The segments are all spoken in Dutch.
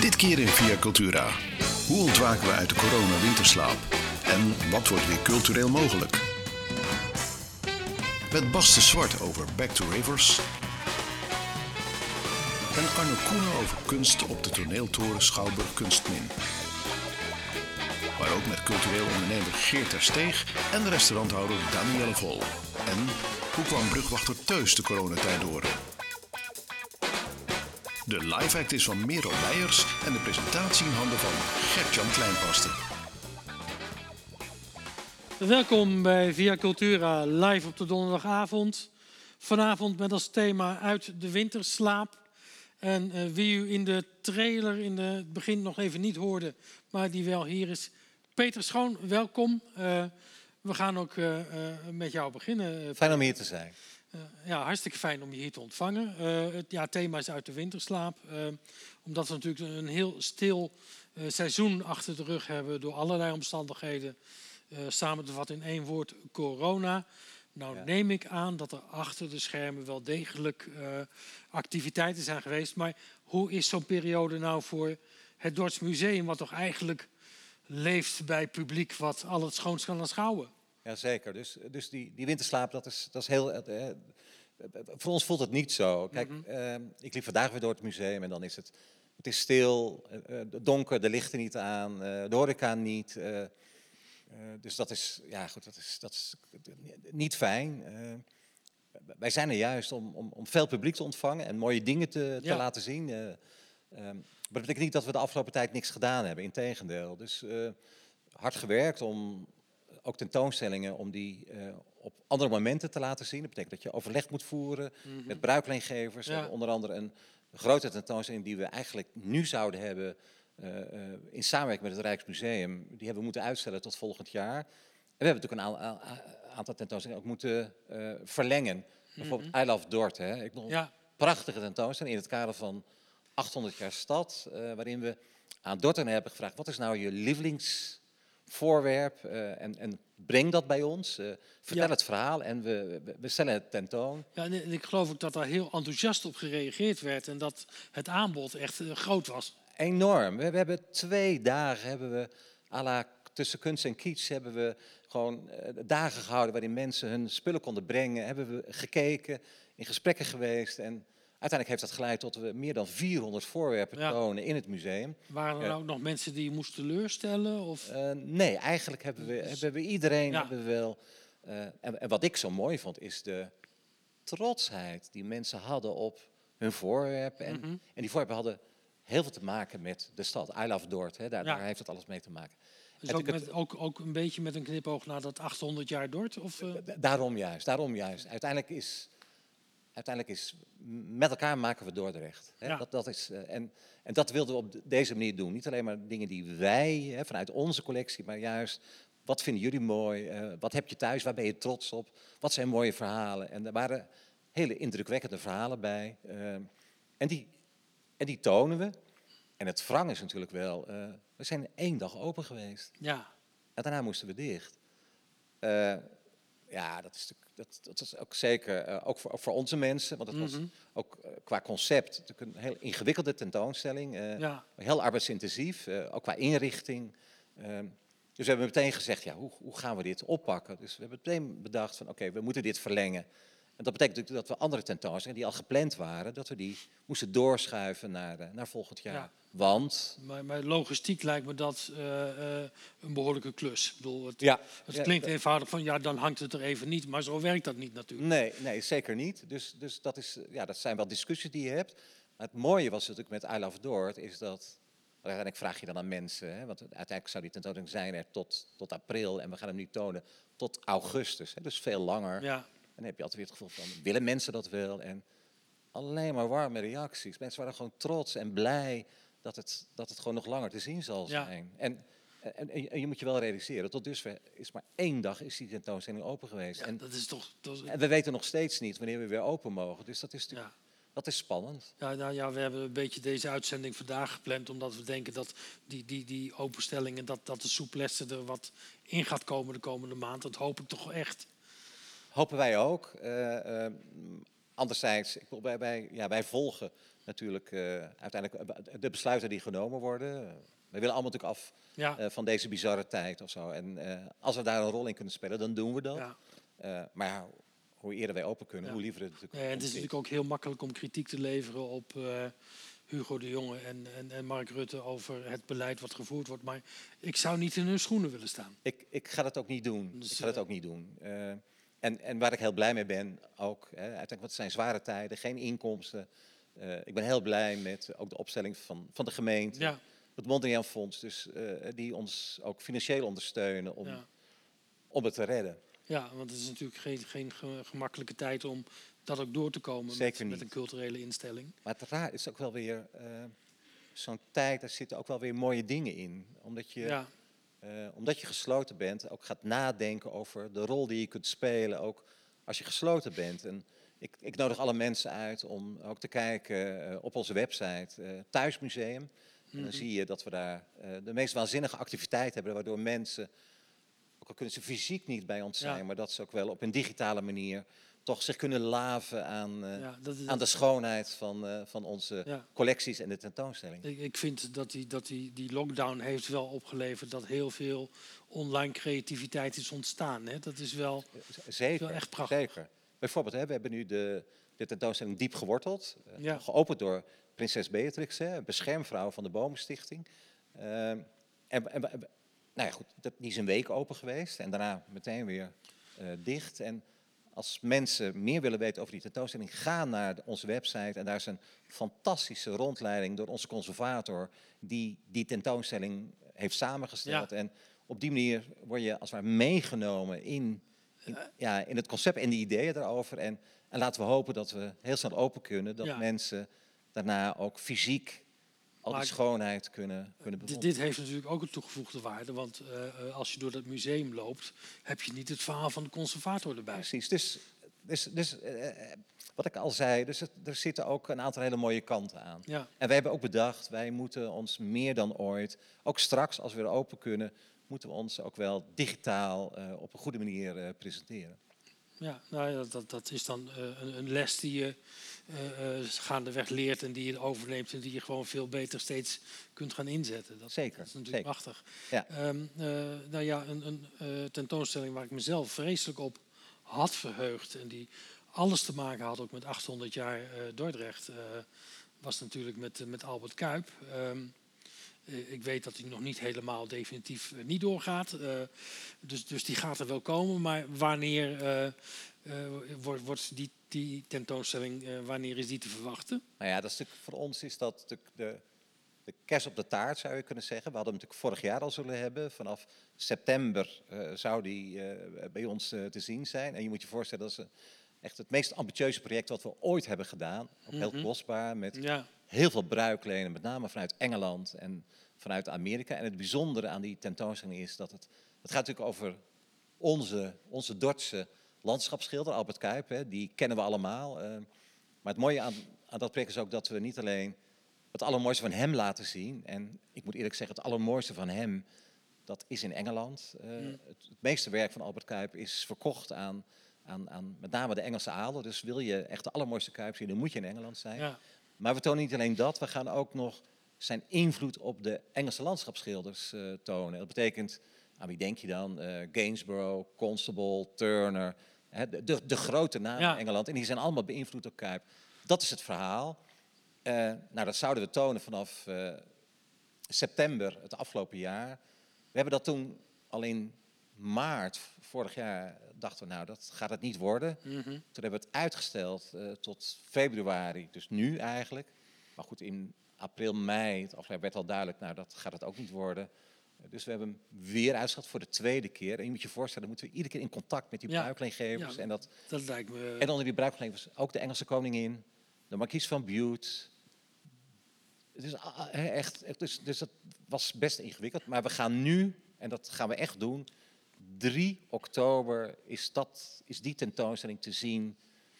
Dit keer in Via Cultura. Hoe ontwaken we uit de corona-winterslaap? En wat wordt weer cultureel mogelijk? Met Bas Zwart over Back to Rivers. En Arno Koenen over kunst op de toneeltoren Schouwburg Kunstmin. Maar ook met cultureel ondernemer Geert Steeg en restauranthouder Danielle Vol. En hoe kwam brugwachter Teus de coronatijd door? De live act is van Merel Leijers en de presentatie in handen van Gert-Jan. Welkom bij Via Cultura live op de donderdagavond. Vanavond met als thema uit de winterslaap. En uh, wie u in de trailer in het begin nog even niet hoorde, maar die wel hier is. Peter Schoon, welkom. Uh, we gaan ook uh, met jou beginnen. Fijn om hier te zijn. Ja, hartstikke fijn om je hier te ontvangen. Het ja, thema is uit de winterslaap. Omdat we natuurlijk een heel stil seizoen achter de rug hebben door allerlei omstandigheden. samen te vatten in één woord, corona. Nou ja. neem ik aan dat er achter de schermen wel degelijk activiteiten zijn geweest. Maar hoe is zo'n periode nou voor het Dords Museum, wat toch eigenlijk leeft bij publiek wat al het schoonst kan aanschouwen? Jazeker, dus, dus die, die winterslaap, dat is, dat is heel... Uh, voor ons voelt het niet zo. Kijk, mm -hmm. uh, ik liep vandaag weer door het museum en dan is het... Het is stil, uh, donker, de lichten niet aan, de horeca niet. dus dat is, ja goed, dat is, dat is niet fijn. wij zijn er juist om, om, om veel publiek te ontvangen en mooie dingen te, te ja. laten zien. Um, maar dat betekent niet dat we de afgelopen tijd niks gedaan hebben, integendeel. Dus hard gewerkt om ook tentoonstellingen om die uh, op andere momenten te laten zien. Dat betekent dat je overleg moet voeren mm -hmm. met bruikleengevers. Ja. Onder andere een grote tentoonstelling die we eigenlijk nu zouden hebben uh, uh, in samenwerking met het Rijksmuseum. Die hebben we moeten uitstellen tot volgend jaar. En we hebben natuurlijk een aantal, aantal tentoonstellingen ook moeten verlengen. Mm -hmm. Bijvoorbeeld I Love Dort. Hè. Ik nog ja. prachtige tentoonstelling in het kader van 800 jaar stad. waarin we aan Dorten hebben gevraagd, wat is nou je lievelings voorwerp uh, en, en, breng dat bij ons. Uh, vertel ja. het verhaal en we, we, stellen het tentoon. Ja, en ik geloof ook dat daar heel enthousiast op gereageerd werd en dat het aanbod echt groot was. Enorm. We, we, hebben twee dagen hebben we à la tussen kunst en kitsch hebben we gewoon dagen gehouden waarin mensen hun spullen konden brengen. Hebben we gekeken, in gesprekken geweest en Uiteindelijk heeft dat geleid tot we meer dan 400 voorwerpen ja. tonen in het museum. Waren er uh, ook nog mensen die je moest teleurstellen? Of? Uh, nee, eigenlijk hebben we, hebben we iedereen hebben we wel. Uh, en, en, wat ik zo mooi vond, is de trotsheid die mensen hadden op hun voorwerpen. En, mm -hmm. en die voorwerpen hadden heel veel te maken met de stad. I Love Dort, hè, daar, ja. daar heeft het alles mee te maken. Dus ook, met, ook, ook, een beetje met een knipoog naar dat 800 jaar Dort? Of, daarom juist, daarom juist. Uiteindelijk is uiteindelijk is met elkaar maken we Dordrecht. Hè? Ja. Dat, dat is, uh, en, en dat wilden we op deze manier doen. Niet alleen maar dingen die wij hè, vanuit onze collectie, maar juist wat vinden jullie mooi? Uh, wat heb je thuis? Waar ben je trots op? Wat zijn mooie verhalen? En er waren hele indrukwekkende verhalen bij. Uh, en, die, en die tonen we. En het wrang is natuurlijk wel, we zijn één dag open geweest. Ja. En daarna moesten we dicht. ja, dat is natuurlijk dat, dat is ook zeker, uh, ook, voor, ook voor onze mensen, want het mm -hmm. was ook uh, qua concept een heel ingewikkelde tentoonstelling. Uh, ja. Heel arbeidsintensief, ook qua inrichting. Ehm, dus we hebben meteen gezegd, ja, hoe, hoe, gaan we dit oppakken? Dus we hebben meteen bedacht van, oké, okay, we moeten dit verlengen. En dat betekent natuurlijk dat we andere tentoonstellingen die al gepland waren, dat we die moesten doorschuiven naar, naar volgend jaar. Ja. Want? Maar, maar, logistiek lijkt me dat uh, uh, een behoorlijke klus. Ik bedoel, het, ja. het klinkt ja, eenvoudig van ja, dan hangt het er even niet, maar zo werkt dat niet natuurlijk. Nee, nee zeker niet. Dus, dus dat, is, ja, dat zijn wel discussies die je hebt. Maar het mooie was natuurlijk met I Love Dort, is dat uiteindelijk vraag je dan aan mensen, hè, want uiteindelijk zou die tentoonstelling zijn er tot, tot april en we gaan hem nu tonen tot augustus, hè, dus veel langer. Ja. En dan heb je altijd weer het gevoel van, willen mensen dat wel? En alleen maar warme reacties. Mensen waren gewoon trots en blij dat het, dat het gewoon nog langer te zien zal zijn. Ja. En, en, en, je moet je wel realiseren, tot dusver is maar één dag is die tentoonstelling open geweest. Ja, en, dat is toch, dat is... en we weten nog steeds niet wanneer we weer open mogen. Dus dat is natuurlijk, ja. dat is spannend. Ja, nou ja, we hebben een beetje deze uitzending vandaag gepland, omdat we denken dat die, die, die openstellingen, dat, dat de souplesse er wat in gaat komen de komende maand. Dat hoop ik toch echt. Hopen wij ook. Uh, anderzijds, ik wil bij, bij, ja, wij volgen natuurlijk uh, uiteindelijk de besluiten die genomen worden. We willen allemaal natuurlijk af ja. van deze bizarre tijd of zo. En als we daar een rol in kunnen spelen, dan doen we dat. Ja. maar ja, hoe eerder wij open kunnen, hoe liever het natuurlijk. het is natuurlijk ook heel makkelijk om kritiek te leveren op uh, Hugo de Jonge en, en, en, Mark Rutte over het beleid wat gevoerd wordt. Maar ik zou niet in hun schoenen willen staan. Ik, ik ga dat ook niet doen. Dus, ik ga dat eh, ook niet doen. Uh, en, en waar ik heel blij mee ben, ook, hè, uiteindelijk, wat zijn zware tijden, geen inkomsten. ik ben heel blij met ook de opstelling van, van de gemeente. Ja. Het Mondriaan Fonds, dus, die ons ook financieel ondersteunen om, ja. om het te redden. Ja, want het is natuurlijk geen, geen gemakkelijke tijd om dat ook door te komen met, met, een culturele instelling. Maar het raar is ook wel weer uh, zo'n tijd, daar zitten ook wel weer mooie dingen in. Omdat je, ja. Uh, omdat je gesloten bent, ook gaat nadenken over de rol die je kunt spelen, ook als je gesloten bent. En ik, ik nodig alle mensen uit om ook te kijken uh, op onze website, Thuismuseum. En dan mhm. zie je dat we daar de meest waanzinnige activiteit hebben, waardoor mensen al kunnen ze fysiek niet bij ons zijn, maar dat ze ook wel op een digitale manier toch zich kunnen laven aan, uh, aan de schoonheid van, uh, van onze ja. collecties en de tentoonstelling. Ik, ik, vind dat, die, dat die, die lockdown heeft wel opgeleverd dat heel veel online creativiteit is ontstaan. Hè? Dat is wel, zeker, wel echt prachtig. Zeker. Bijvoorbeeld, hè, we hebben nu de, de tentoonstelling Diep Geworteld, uh, geopend door prinses Beatrix, hè, beschermvrouw van de Bomenstichting. en, en nou ja, goed, dat, die is een week open geweest en daarna meteen weer dicht. En als mensen meer willen weten over die tentoonstelling, ga naar onze website. En daar is een fantastische rondleiding door onze conservator, die die tentoonstelling heeft samengesteld. En op die manier word je als het ware meegenomen in, in, ja, in het concept en de ideeën daarover. En, en laten we hopen dat we heel snel open kunnen, dat mensen daarna ook fysiek al die schoonheid kunnen, kunnen Dit, dit, heeft natuurlijk ook een toegevoegde waarde, want uh, als je door dat museum loopt, heb je niet het verhaal van de conservator erbij. Precies, dus, dus, dus uh, wat ik al zei, dus er zitten ook een aantal hele mooie kanten aan. Ja. En wij hebben ook bedacht, wij moeten ons meer dan ooit, ook straks als we weer open kunnen, moeten we ons ook wel digitaal uh, op een goede manier presenteren. Ja, nou ja, dat, dat is dan een, een les die je uh, gaandeweg leert en die je overneemt en die je gewoon veel beter steeds kunt gaan inzetten. Dat, zeker. Dat is natuurlijk zeker. prachtig. Ja. Um, uh, nou ja, een, een tentoonstelling waar ik mezelf vreselijk op had verheugd en die alles te maken had ook met 800 jaar Dordrecht, was natuurlijk met, met Albert Kuip. Um, ik weet dat hij nog niet helemaal definitief niet doorgaat. dus, dus die gaat er wel komen. Maar wanneer wordt, wordt die die tentoonstelling, wanneer is die te verwachten? Nou ja, dat is natuurlijk, voor ons is dat de, de, de kerst op de taart, zou je kunnen zeggen. We hadden hem natuurlijk vorig jaar al zullen hebben. Vanaf september zou die bij ons te zien zijn. En je moet je voorstellen, dat is echt het meest ambitieuze project wat we ooit hebben gedaan. Ook heel mhm. kostbaar, met ja. heel veel bruiklenen, met name vanuit Engeland en vanuit Amerika. En het bijzondere aan die tentoonstelling is dat het, het gaat natuurlijk over onze, onze Dordtse landschapsschilder, Albert Kuip, hè, die kennen we allemaal. Uh, maar het mooie aan, aan dat project is ook dat we niet alleen het allermooiste van hem laten zien. En ik moet eerlijk zeggen, het allermooiste van hem, dat is in Engeland. Uh, het, het, meeste werk van Albert Kuip is verkocht aan, aan, aan met name de Engelse adel. Dus wil je echt de allermooiste Kuip zien, dan moet je in Engeland zijn. Ja. Maar we tonen niet alleen dat, we gaan ook nog zijn invloed op de Engelse landschapsschilders uh, tonen. Dat betekent, aan wie denk je dan? Uh, Gainsborough, Constable, Turner, de, de, de, grote namen in Engeland. En die zijn allemaal beïnvloed door Kuip. Dat is het verhaal. Uh, nou, dat zouden we tonen vanaf september het afgelopen jaar. We hebben dat toen al in maart vorig jaar dachten we, nou, dat gaat het niet worden. Mm -hmm. Toen hebben we het uitgesteld uh, tot februari, dus nu eigenlijk. Maar goed, in april, mei, het afgelopen werd al duidelijk, nou, dat gaat het ook niet worden. Dus we hebben hem weer uitgezet voor de tweede keer. En je moet je voorstellen, moeten we iedere keer in contact met die ja. bruikleengevers. Ja, en, dat, dat lijkt me... en onder die bruikleengevers ook de Engelse koningin, de markies van Bute. Het is echt, dus, dus dat was best ingewikkeld. Maar we gaan nu, en dat gaan we echt doen, 3 oktober is, dat, is die tentoonstelling te zien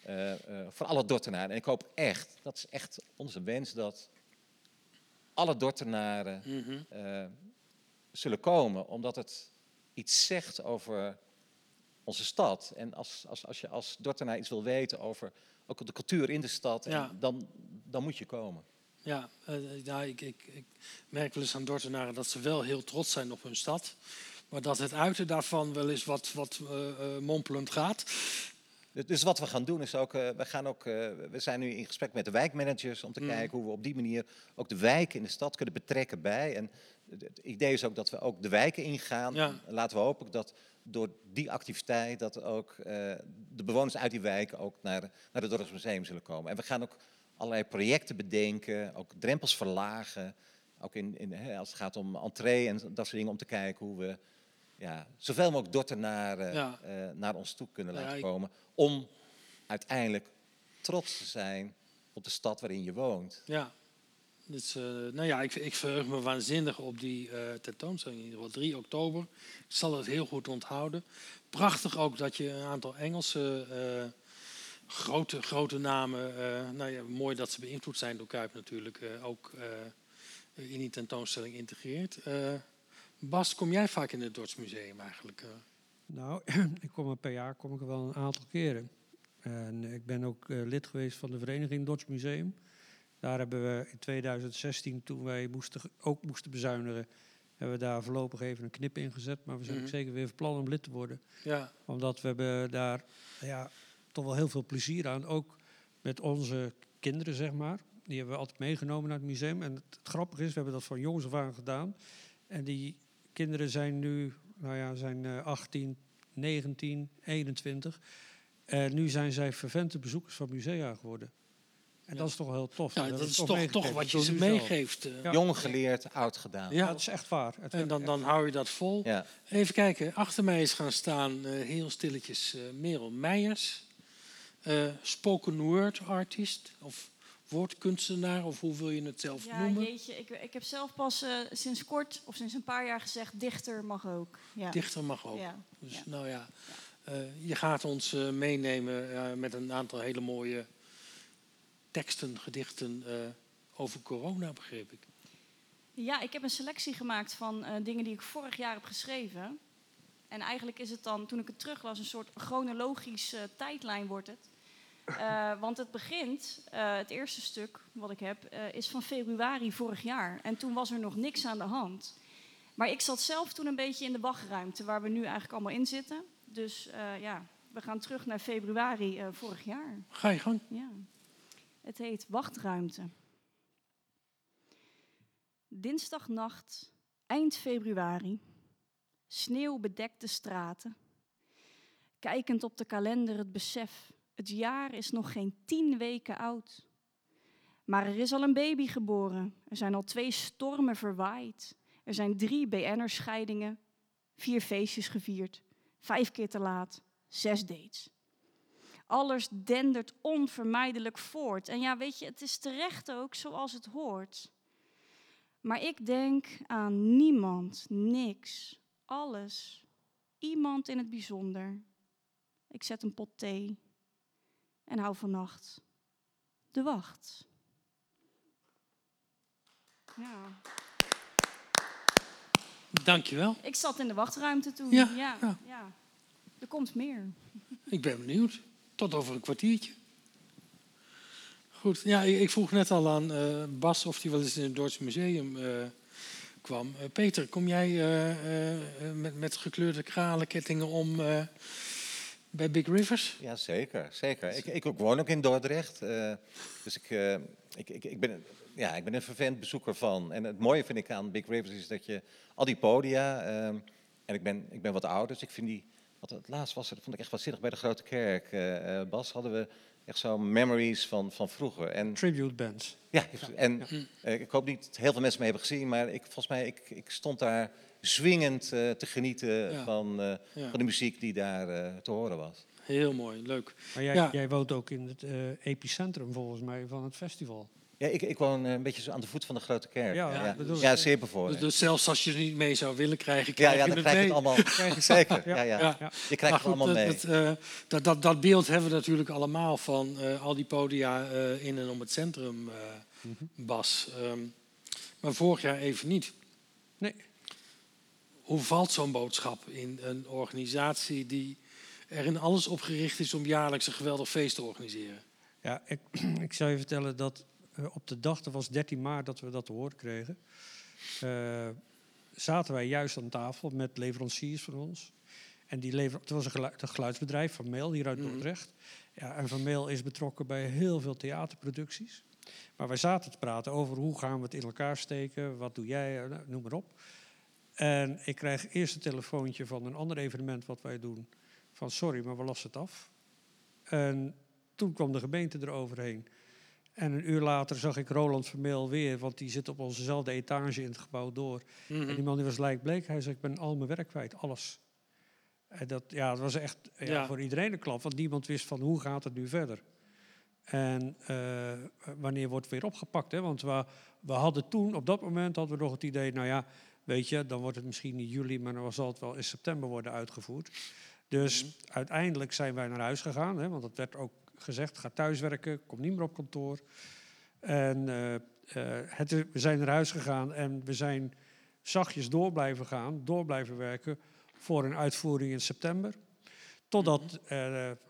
uh, eh, eh, voor alle Dordtenaren. En ik hoop echt, dat is echt onze wens, dat alle Dordtenaren Mhm. eh, zullen komen, omdat het iets zegt over onze stad. En als, als, als je als Dordtenaar iets wil weten over ook de cultuur in de stad, Ja. dan, dan moet je komen. Ja, ja ik, ik, ik merk wel eens aan Dordtenaren dat ze wel heel trots zijn op hun stad. Maar dat het uiten daarvan wel eens wat, wat eh, eh, mompelend gaat. Dus- wat we gaan doen is ook, eh, we, gaan ook we zijn nu in gesprek met de wijkmanagers om te Mhm. kijken hoe we op die manier ook de wijken in de stad kunnen betrekken bij. En het idee is ook dat we ook de wijken ingaan. Ja. Laten we hopen dat door die activiteit dat ook de bewoners uit die wijken ook naar, naar het Dorpsmuseum zullen komen. En we gaan ook allerlei projecten bedenken, ook drempels verlagen. Ook in, in, hè, als het gaat om entree en dat soort dingen, om te kijken hoe we ja, zoveel mogelijk Dordtenaren Ja. eh, naar ons toe kunnen Ja, laten komen. Om uiteindelijk trots te zijn op de stad waarin je woont. Ja. Dus, eh, nou ja, ik, ik verheug me waanzinnig op die eh, tentoonstelling. In ieder geval 3 oktober. Ik zal het heel goed onthouden. Prachtig ook dat je een aantal Engelse eh, grote, grote namen... eh, nou ja, mooi dat ze beïnvloed zijn door Kuip natuurlijk. eh, ook eh, in die tentoonstelling integreert. Eh, Bas, kom jij vaak in het Dortsmuseum eigenlijk? eh? Nou, ik kom er per jaar kom ik er wel een aantal keren. En ik ben ook eh, lid geweest van de vereniging Dodge Museum. Daar hebben we in 2016, toen wij moesten, ook moesten bezuinigen, hebben we daar voorlopig even een knip in gezet. Maar we zijn ook Mhm. zeker weer van plan om lid te worden. Ja, Omdat we hebben daar ja, toch wel heel veel plezier aan. Ook met onze kinderen, zeg maar. Die hebben we altijd meegenomen naar het museum. En het, het grappige is, we hebben dat van jongs af aan gedaan. En die kinderen zijn nu, nou ja, zijn eh, 18, 19, 21. En nu zijn zij vervente bezoekers van musea geworden. En Ja. dat is toch wel heel tof. ja dat is toch, toch wat je ze meegeeft. eh. Ja. Jong geleerd, oud gedaan. Ja, dat is echt waar. Het en dan, dan hou je dat vol. Ja. Even kijken, achter mij is gaan staan eh, heel stilletjes eh Merel Meijers. eh, spoken word artist of woordkunstenaar of hoe wil je het zelf Ja, noemen? jeetje. Ik, ik heb zelf pas eh, sinds kort, of sinds een paar jaar gezegd, dichter mag ook. Ja. Dichter mag ook. Ja. Dus ja. nou ja, eh, je gaat ons eh, meenemen met een aantal hele mooie teksten, gedichten over corona, begreep ik. Ja, ik heb een selectie gemaakt van dingen die ik vorig jaar heb geschreven. En eigenlijk is het dan, toen ik het teruglas, een soort chronologisch tijdlijn wordt het. Eh, want het begint, eh, het eerste stuk wat ik heb, eh, is van februari vorig jaar. En toen was er nog niks aan de hand. Maar ik zat zelf toen een beetje in de wachtruimte, waar we nu eigenlijk allemaal in zitten. Dus ja, we gaan terug naar februari vorig jaar. Ga je gang. Ja. Het heet Wachtruimte. Dinsdagnacht, eind februari. Sneeuwbedekte straten. Kijkend op de kalender het besef, het jaar is nog geen tien weken oud. Maar er is al een baby geboren. Er zijn al twee stormen verwaaid. Er zijn drie BN'er-scheidingen. Vier feestjes gevierd. Vijf keer te laat. Zes dates. Alles dendert onvermijdelijk voort. En ja, weet je, het is terecht ook zoals het hoort. Maar ik denk aan niemand, niks, alles, iemand in het bijzonder. Ik zet een pot thee en hou vannacht de wacht. Ja. Dankjewel. Ik zat in de wachtruimte toen. Ja, ja, ja. ja. Er komt meer. Ik ben benieuwd. Tot over een kwartiertje. Goed, ja, ik vroeg net al aan eh, Bas of hij wel eens in het Duits Museum eh, kwam. Eh, Peter, kom jij met, met gekleurde kralenkettingen om bij Big Rivers? Ja, zeker. zeker. Ik, ik woon ook in Dordrecht. eh, dus ik, eh, ik, ik, ik, ben, ja, ik ben een vervent bezoeker van. En het mooie vind ik aan Big Rivers is dat je al die podia... ehm, en ik ben, ik ben wat ouder, dus ik vind die... Wat het laatst was, dat vond ik echt wat zinnig bij de Grote Kerk. eh, eh, Bas, hadden we echt zo memories van, van vroeger. En Tribute bands. Ja, en eh, ik hoop niet dat heel veel mensen me hebben gezien, maar ik, volgens mij, ik, ik stond daar zwingend eh, te genieten Ja. van, eh, Ja. van de muziek die daar eh, te horen was. Heel mooi, leuk. Maar jij, Ja. jij woont ook in het eh, epicentrum volgens mij van het festival. Ja, ik, ik woon eh, een beetje zo aan de voet van de grote kerk. Ja, ja, dat bedoel ik, ja zeer Dus, bevoorrecht. dus zelfs als je er niet mee zou willen krijgen, Ja, krijg ja, je dan het krijg je het allemaal. Zeker, ja, ja. Je krijgt het allemaal mee. dat, eh, dat, dat, dat beeld hebben we natuurlijk allemaal van eh, al die podia eh, in en om het centrum, eh, Mhm. Bas. Ehm, maar vorig jaar even niet. Nee. Hoe valt zo'n boodschap in een organisatie die er in alles op gericht is om jaarlijks een geweldig feest te organiseren? Ja, ik, ik zou je vertellen dat op de dag, dat was 13 maart dat we dat te horen kregen, eh, zaten wij juist aan tafel met leveranciers van ons. En die lever, het was een, gelu- een geluidsbedrijf van Mail hier uit Mhm. Dordrecht. Ja, en Van Mail is betrokken bij heel veel theaterproducties. Maar wij zaten te praten over hoe gaan we het in elkaar steken, wat doe jij, eh, nou, noem maar op. En ik krijg eerst een telefoontje van een ander evenement wat wij doen. Van sorry, maar we lassen het af. En toen kwam de gemeente eroverheen. En een uur later zag ik Roland Vermeel weer, want die zit op onzezelfde etage in het gebouw door. Mhm. En die man die was lijkbleek. Hij zei, ik ben al mijn werk kwijt, alles. En dat, ja, dat was echt ja, Ja. voor iedereen een klap, want niemand wist van hoe gaat het nu verder. En eh, wanneer wordt het weer opgepakt? Hè? Want we, we hadden toen, op dat moment hadden we nog het idee, nou ja, weet je, dan wordt het misschien niet juli, maar dan zal het wel in september worden uitgevoerd. Dus uiteindelijk zijn wij naar huis gegaan, hè, want dat werd ook gezegd, ga thuiswerken, kom niet meer op kantoor. En eh, eh, het, we zijn naar huis gegaan en we zijn zachtjes door blijven gaan, door blijven werken voor een uitvoering in september. Totdat eh,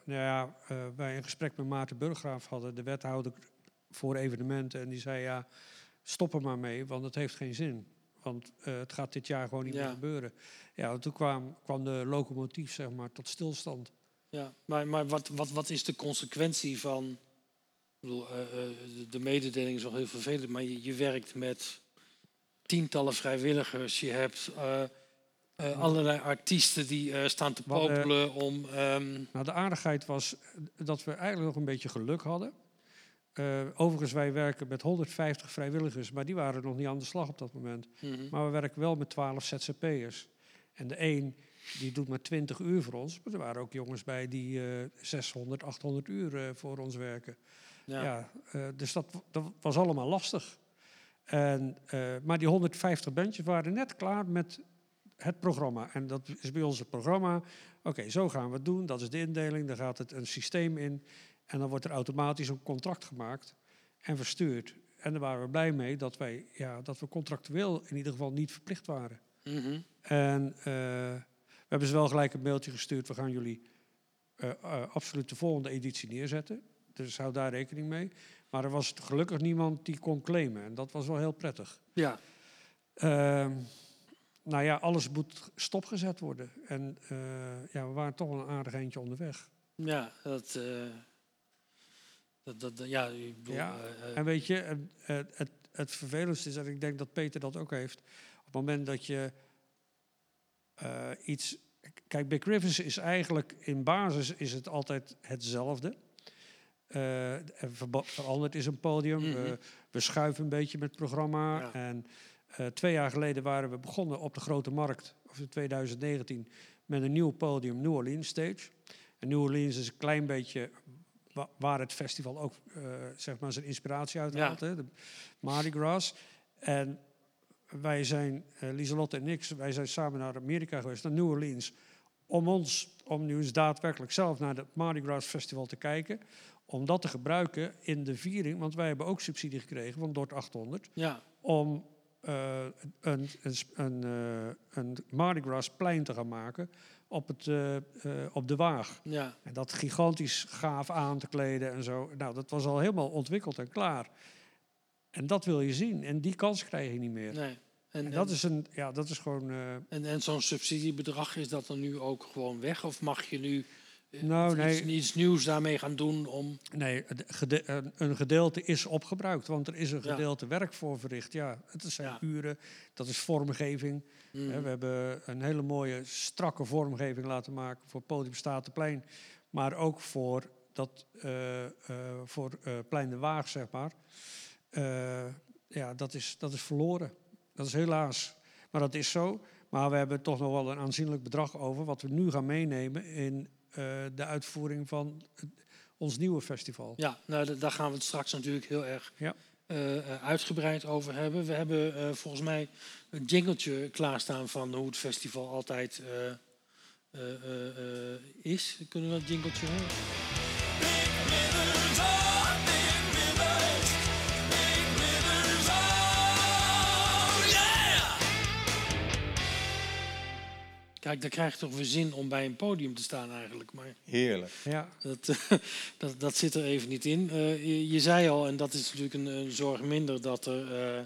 nou ja, wij een gesprek met Maarten Burggraaf hadden, de wethouder voor evenementen. En die zei, ja, stop er maar mee, want het heeft geen zin. Want het gaat dit jaar gewoon niet Ja. meer gebeuren. Ja, toen kwam, kwam de locomotief zeg maar, tot stilstand. Ja, maar, maar wat, wat, wat is de consequentie van. Ik bedoel, eh, eh, de- de mededeling is wel heel vervelend, maar je, je werkt met tientallen vrijwilligers. Je hebt eh, allerlei artiesten die staan te popelen om. ehm, Nou, de aardigheid was dat we eigenlijk nog een beetje geluk hadden. Overigens, wij werken met 150 vrijwilligers, maar die waren nog niet aan de slag op dat moment. mhm. Maar we werken wel met 12 ZZP'ers. En de een die doet maar 20 uur voor ons. Maar er waren ook jongens bij die eh 600, 800 uur eh, voor ons werken. ja. Ja. eh, dus dat, dat was allemaal lastig. En, eh, maar die 150 bandjes waren net klaar met het programma. En dat is bij ons het programma. Oké, zo gaan we het doen. Dat is de indeling. Dan gaat het een systeem in. En dan wordt er automatisch een contract gemaakt en verstuurd. En daar waren we blij mee dat, wij, ja, dat we contractueel in ieder geval niet verplicht waren. Mhm. En eh, hebben ze wel gelijk een mailtje gestuurd. We gaan jullie eh, eh, absoluut de volgende editie neerzetten. Dus hou daar rekening mee. Maar er was gelukkig niemand die kon claimen. En dat was wel heel prettig. ja. Ehm, nou ja, alles moet stopgezet worden. En eh, ja, we waren toch wel een aardig eindje onderweg. Ja, dat, dat, dat, ja, ik bedoel, Ja, En weet je, eh, het, het vervelendste is, en ik denk dat Peter dat ook heeft, op het moment dat je eh, iets... Kijk, Big Rivers is eigenlijk, in basis is het altijd hetzelfde. Eh, er veranderd is een podium, Mhm. we, we schuiven een beetje met het programma. Ja. En eh, twee jaar geleden waren we begonnen op de Grote Markt, of in 2019, met een nieuw podium, New Orleans Stage. En New Orleans is een klein beetje wa- waar het festival ook zeg maar zijn inspiratie uit Ja. haalt, hè, de Mardi Gras. En wij zijn, eh Lieselotte en ik, wij zijn samen naar Amerika geweest, naar New Orleans, om ons, om nu eens daadwerkelijk zelf naar het Mardi Gras Festival te kijken, om dat te gebruiken in de viering, want wij hebben ook subsidie gekregen van DOT 800, ja, om eh, een, een, een, eh, een Mardi Gras plein te gaan maken op, het, op de Waag. ja, En dat gigantisch gaaf aan te kleden en zo. Nou, dat was al helemaal ontwikkeld en klaar. En dat wil je zien. En die kans krijg je niet meer. nee. En, En dat is, een, ja, dat is gewoon... eh, En, en zo'n subsidiebedrag, is dat dan nu ook gewoon weg? Of mag je nu Nou, iets, nee. iets nieuws daarmee gaan doen om... nee, gede- een- gedeelte is opgebruikt. Want er is een Ja. gedeelte werk voor verricht. Ja, het zijn Ja. uren. Dat is vormgeving. Mm, Hè, We hebben een hele mooie, strakke vormgeving laten maken voor Podium Statenplein. Maar ook voor, dat, eh, voor Plein de Waag, zeg maar. Eh, ja, dat is, dat is verloren. Dat is helaas. Maar dat is zo. Maar we hebben toch nog wel een aanzienlijk bedrag over... wat we nu gaan meenemen in eh, de uitvoering van het- ons nieuwe festival. Ja, nou, da- daar gaan we het straks natuurlijk heel erg Ja. eh, uitgebreid over hebben. We hebben volgens mij een jingletje klaarstaan van hoe het festival altijd is. Kunnen we dat jingletje horen? Kijk, daar krijg je toch weer zin om bij een podium te staan eigenlijk. Maar Heerlijk. Ja, dat, dat, dat zit er even niet in. Eh, je, je zei al, en dat is natuurlijk een, een zorg minder, dat, er, eh,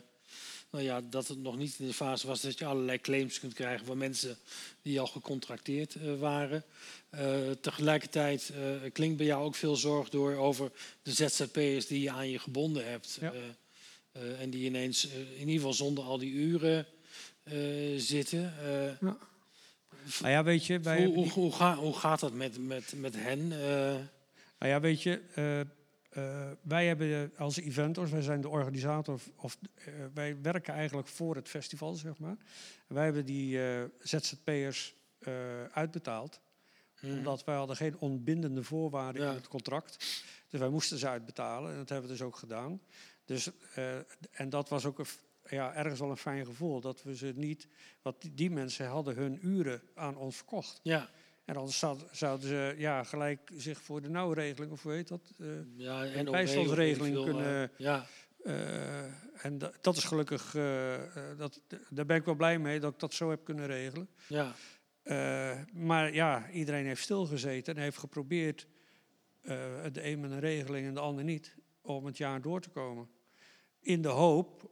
nou ja, dat het nog niet in de fase was dat je allerlei claims kunt krijgen van mensen die al gecontracteerd eh, waren. Eh, tegelijkertijd eh, klinkt bij jou ook veel zorg door over de ZZP'ers die je aan je gebonden hebt. Ja. Eh, eh, en die ineens, in ieder geval zonder al die uren eh, zitten. Eh, nou ja, weet je, wij hoe, hoe, die- hoe, ga- hoe gaat dat met, met, met hen? Eh, Nou ja, weet je, eh, eh, wij hebben als eventors, wij zijn de organisator, of wij werken eigenlijk voor het festival, zeg maar. En wij hebben die ZZP'ers uitbetaald, omdat wij hadden geen onbindende voorwaarden Ja. in het contract. Dus wij moesten ze uitbetalen en dat hebben we dus ook gedaan. Dus, en dat was ook een, ja, ergens wel een fijn gevoel, dat we ze niet, want die, die mensen hadden hun uren aan ons verkocht. ja, En anders zouden, ze ja, gelijk zich voor de nauwregeling, of hoe heet dat? eh, ja, NOW bijstandsregeling veel, kunnen- eh, ja, eh, en da- dat is gelukkig, dat, daar ben ik wel blij mee dat ik dat zo heb kunnen regelen. ja, maar ja, iedereen heeft stilgezeten en heeft geprobeerd, de een met een regeling en de ander niet, om het jaar door te komen. In de hoop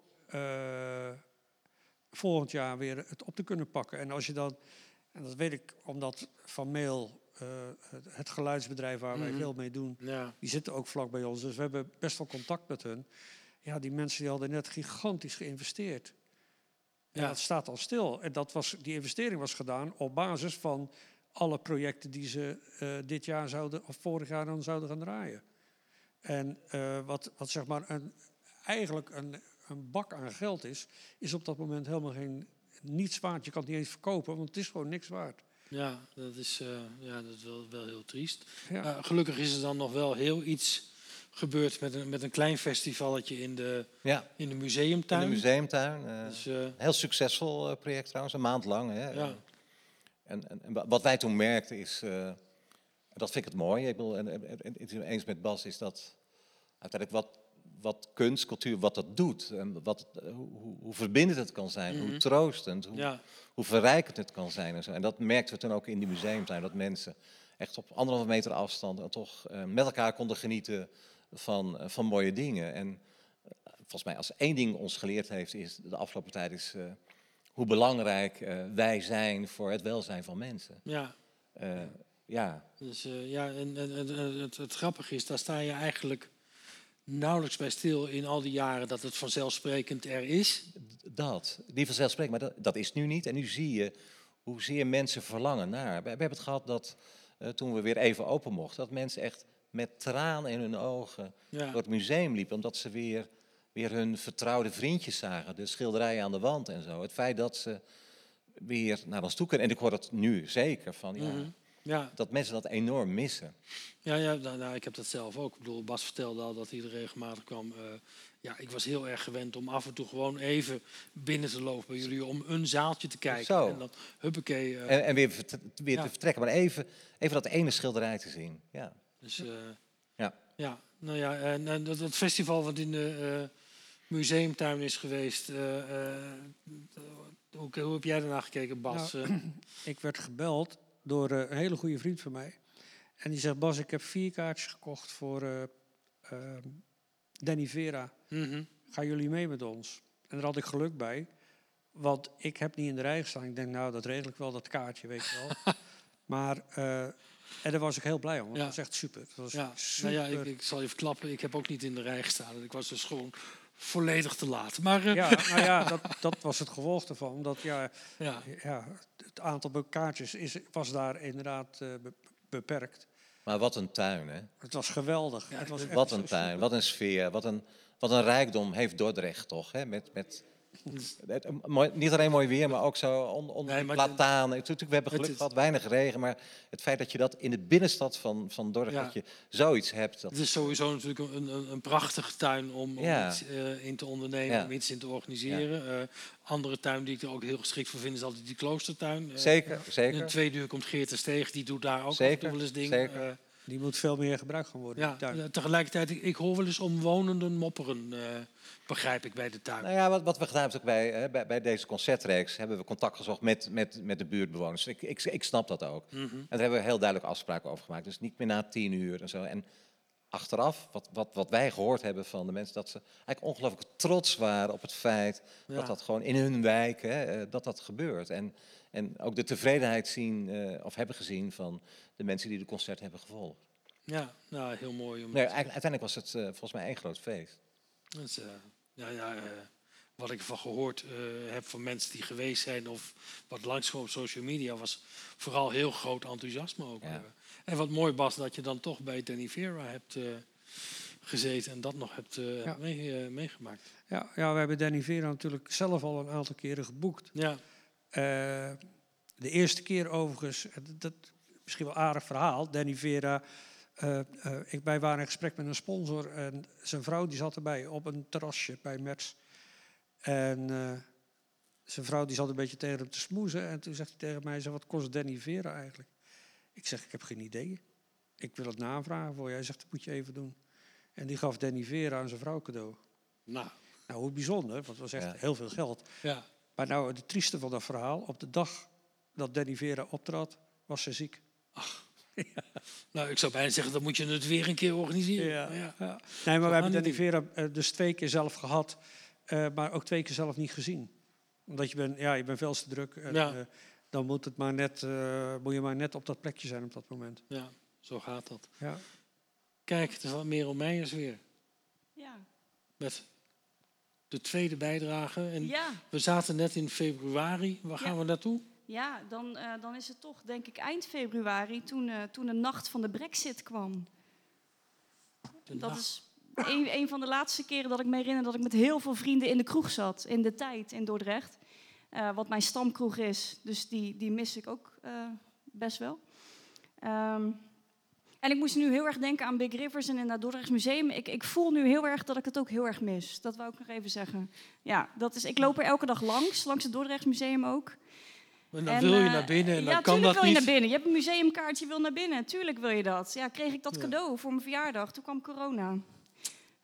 volgend jaar weer het op te kunnen pakken. En als je dan, en dat weet ik omdat Van Mail, eh, het, geluidsbedrijf waar wij Mhm. veel mee doen, ja, die zitten ook vlak bij ons. Dus we hebben best wel contact met hun. Ja, die mensen die hadden net gigantisch geïnvesteerd. En Ja. dat staat al stil. En dat was, die investering was gedaan op basis van alle projecten die ze eh, dit jaar zouden, of vorig jaar dan zouden gaan draaien. En eh, wat, wat zeg maar een, eigenlijk een, een bak aan geld is, is op dat moment helemaal geen, niets waard. Je kan het niet eens verkopen, want het is gewoon niks waard. ja, dat is, eh, ja, dat is wel, wel heel triest. Ja. Eh, gelukkig is er dan nog wel heel iets gebeurd met een, met een klein festivalletje in de, Ja, in de in de museumtuin. museumtuin. eh, Dus, eh, een heel succesvol eh, project trouwens, een maand lang. Hè. ja, En, en, en wa- wat wij toen merkten is, eh, dat vind ik het mooi, ik bedoel, en, en, en, en het is eens met Bas, is dat uiteindelijk wat, wat kunst, cultuur, wat dat doet. En wat, het, eh, hoe, hoe- verbindend het kan zijn, Mhm. hoe troostend, hoe, ja, hoe verrijkend het kan zijn. En, zo. en dat merkten we toen ook in die museumtuin, dat mensen echt op anderhalve meter afstand en toch eh, met elkaar konden genieten van, eh, van mooie dingen. En volgens mij, als één ding ons geleerd heeft is de afgelopen tijd, is hoe belangrijk wij zijn voor het welzijn van mensen. ja. Ja, Dus ja, en, en, en het, het grappige is, daar sta je eigenlijk nauwelijks bij stil in al die jaren dat het vanzelfsprekend er is. dat. Die vanzelfsprekend, maar dat, dat is nu niet. En nu zie je hoezeer mensen verlangen naar. We, we hebben het gehad dat eh, toen we weer even open mochten, dat mensen echt met tranen in hun ogen Ja, door het museum liepen, omdat ze weer, weer hun vertrouwde vriendjes zagen, de schilderijen aan de wand en zo. Het feit dat ze weer naar ons toe kunnen. En ik hoor dat nu zeker van, ja, Mhm. Ja, dat mensen dat enorm missen. ja, ja nou, nou, ik heb dat zelf ook. Ik bedoel, Bas vertelde al dat hij er regelmatig kwam. Eh, ja, ik was heel erg gewend om af en toe gewoon even binnen te lopen bij jullie om een zaaltje te kijken. Zo. En dan huppakee. eh, En, en weer, vert- weer Ja. te vertrekken, maar even, even dat ene schilderij te zien. Ja. Dus eh, Ja. ja, nou ja, en, en dat, dat festival wat in de eh, museumtuin is geweest, eh, eh, hoe, hoe heb jij daarna gekeken, Bas? Nou, Ik werd gebeld door eh, een hele goede vriend van mij. En die zegt, Bas, ik heb vier kaartjes gekocht voor ehm, Danny Vera. mhm. Gaan jullie mee met ons? En daar had ik geluk bij. Want ik heb niet in de rij gestaan. Ik denk, nou, dat regel ik wel, dat kaartje, weet je wel. maar, eh, en daar was ik heel blij om. want Ja. Dat was echt super. Dat was Ja, nou super. ja ik, ik zal je verklappen, ik heb ook niet in de rij gestaan. Ik was dus gewoon volledig te laat. Maar ja, nou ja, dat, dat was het gevolg ervan. Omdat ja, ja, ja, het aantal kaartjes is, was daar inderdaad eh, be- beperkt. Maar wat een tuin, hè? Het was geweldig. het was Wat een tuin, super. wat een sfeer, wat een, wat een rijkdom heeft Dordrecht toch? Hè? Met, met mooi, niet alleen mooi weer, maar ook zo on, onder Nee, platanen. We hebben geluk gehad, weinig regen. Maar het feit dat je dat in de binnenstad van, van Dordrecht, Ja. dat je zoiets hebt. Dat, Het is sowieso natuurlijk een, een, een prachtige tuin om, iets eh, in te ondernemen, Ja. om iets in te organiseren. Eh, andere tuin die ik er ook heel geschikt voor vind is altijd die kloostertuin. Eh, zeker, In zeker. tweede uur komt Geert de Steeg, die doet daar ook Zeker, wel eens dingen. zeker. Eh, Die moet veel meer gebruikt gaan worden. ja, tuin. eh, tegelijkertijd, ik, ik hoor wel eens omwonenden mopperen, eh, begrijp ik bij de tuin. Nou ja, wat, wat we gedaan hebben ook bij, hè, bij, bij deze concertreeks hebben we contact gezocht met, met, met de buurtbewoners. Ik, ik, ik snap dat ook. Mhm. En daar hebben we heel duidelijk afspraken over gemaakt. Dus niet meer na tien uur en zo. En achteraf, wat, wat, wat wij gehoord hebben van de mensen, dat ze eigenlijk ongelooflijk trots waren op het feit Ja. dat dat gewoon in hun wijk, hè, eh, dat dat gebeurt. En, en ook de tevredenheid zien, eh, of hebben gezien van de mensen die de concert hebben gevolgd. Ja, nou, heel mooi. Om Nee, eigenlijk, uiteindelijk was het eh, volgens mij één groot feest. Dat is, eh, ja, ja, eh, wat ik ervan gehoord eh, heb van mensen die geweest zijn of wat langskwam op social media, was vooral heel groot enthousiasme ook. Ja. en wat mooi Bas, dat je dan toch bij Danny Vera hebt eh, gezeten en dat nog hebt Ja. mee- meegemaakt. Ja, ja, we hebben Danny Vera natuurlijk zelf al een aantal keren geboekt. Ja, de eerste keer overigens, eh, dat, misschien wel een aardig verhaal. Danny Vera, eh, eh, ik, wij waren in gesprek met een sponsor en zijn vrouw die zat erbij op een terrasje bij Merts. En eh, zijn vrouw die zat een beetje tegen hem te smoezen en toen zegt hij tegen mij, wat kost Danny Vera eigenlijk? Ik zeg, ik heb geen idee. Ik wil het navragen voor je. Hij zegt, dat moet je even doen. En die gaf Danny Vera aan zijn vrouw cadeau. nou, Nou, hoe bijzonder, want het was echt Ja. heel veel geld. ja. Maar nou, het trieste van dat verhaal, op de dag dat Danny Vera optrad, was ze ziek. Nou, ik zou bijna zeggen, dan moet je het weer een keer organiseren. Ja, Maar ja. Nee, maar we hebben Danny Vera eh, dus twee keer zelf gehad, eh, maar ook twee keer zelf niet gezien. Omdat je bent, ja, je bent veel te druk. En, Ja. eh, dan moet, het maar net, eh, moet je maar net op dat plekje zijn op dat moment. ja, zo gaat dat. Ja. Kijk, het is wat Merel Meijers weer. Ja. Met de tweede bijdrage. En Ja. we zaten net in februari. Waar gaan Ja. we naartoe? Ja, dan, eh, dan is het toch, denk ik, eind februari, toen, eh, toen de nacht van de brexit kwam. De Dat nacht. is een, een van de laatste keren dat ik me herinner dat ik met heel veel vrienden in de kroeg zat. In de tijd in Dordrecht. Eh, wat mijn stamkroeg is. Dus die, die mis ik ook best wel. Ehm, en ik moest nu heel erg denken aan Big Rivers en in het Dordrechts Museum. Ik, ik voel nu heel erg dat ik het ook heel erg mis. Dat wou ik nog even zeggen. Ja, dat is, ik loop er elke dag langs, langs het Dordrechts Museum ook. En dan En, wil je eh, naar binnen en dan ja, kan tuurlijk dat wil je niet. naar binnen. Je hebt een museumkaartje, je wil naar binnen. Tuurlijk wil je dat. Ja, kreeg ik dat Ja. cadeau voor mijn verjaardag. Toen kwam corona.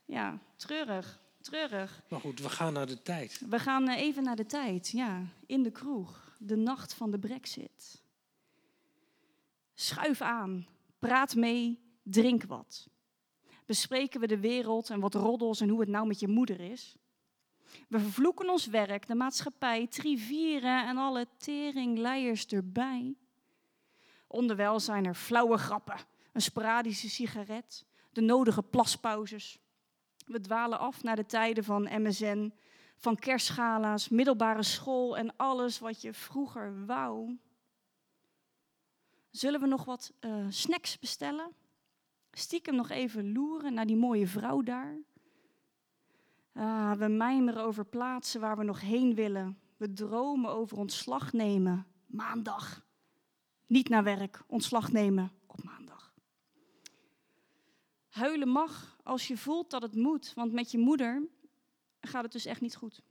Ja, treurig. Treurig. Maar goed, we gaan naar de tijd. We gaan eh, even naar de tijd. Ja, in de kroeg. De nacht van de brexit. Schuif aan. Praat mee. Drink wat. Bespreken we de wereld en wat roddels en hoe het nou met je moeder is. We vervloeken ons werk, de maatschappij, trivieren en alle teringleiers erbij. Onderwijl zijn er flauwe grappen, een sporadische sigaret, de nodige plaspauzes. We dwalen af naar de tijden van MSN, van kerstgala's, middelbare school en alles wat je vroeger wou. Zullen we nog wat eh, snacks bestellen? Stiekem nog even loeren naar die mooie vrouw daar? Ah, we mijmeren over plaatsen waar we nog heen willen. We dromen over ontslag nemen. Maandag. Niet naar werk, ontslag nemen op maandag. Huilen mag als je voelt dat het moet, want met je moeder gaat het dus echt niet goed.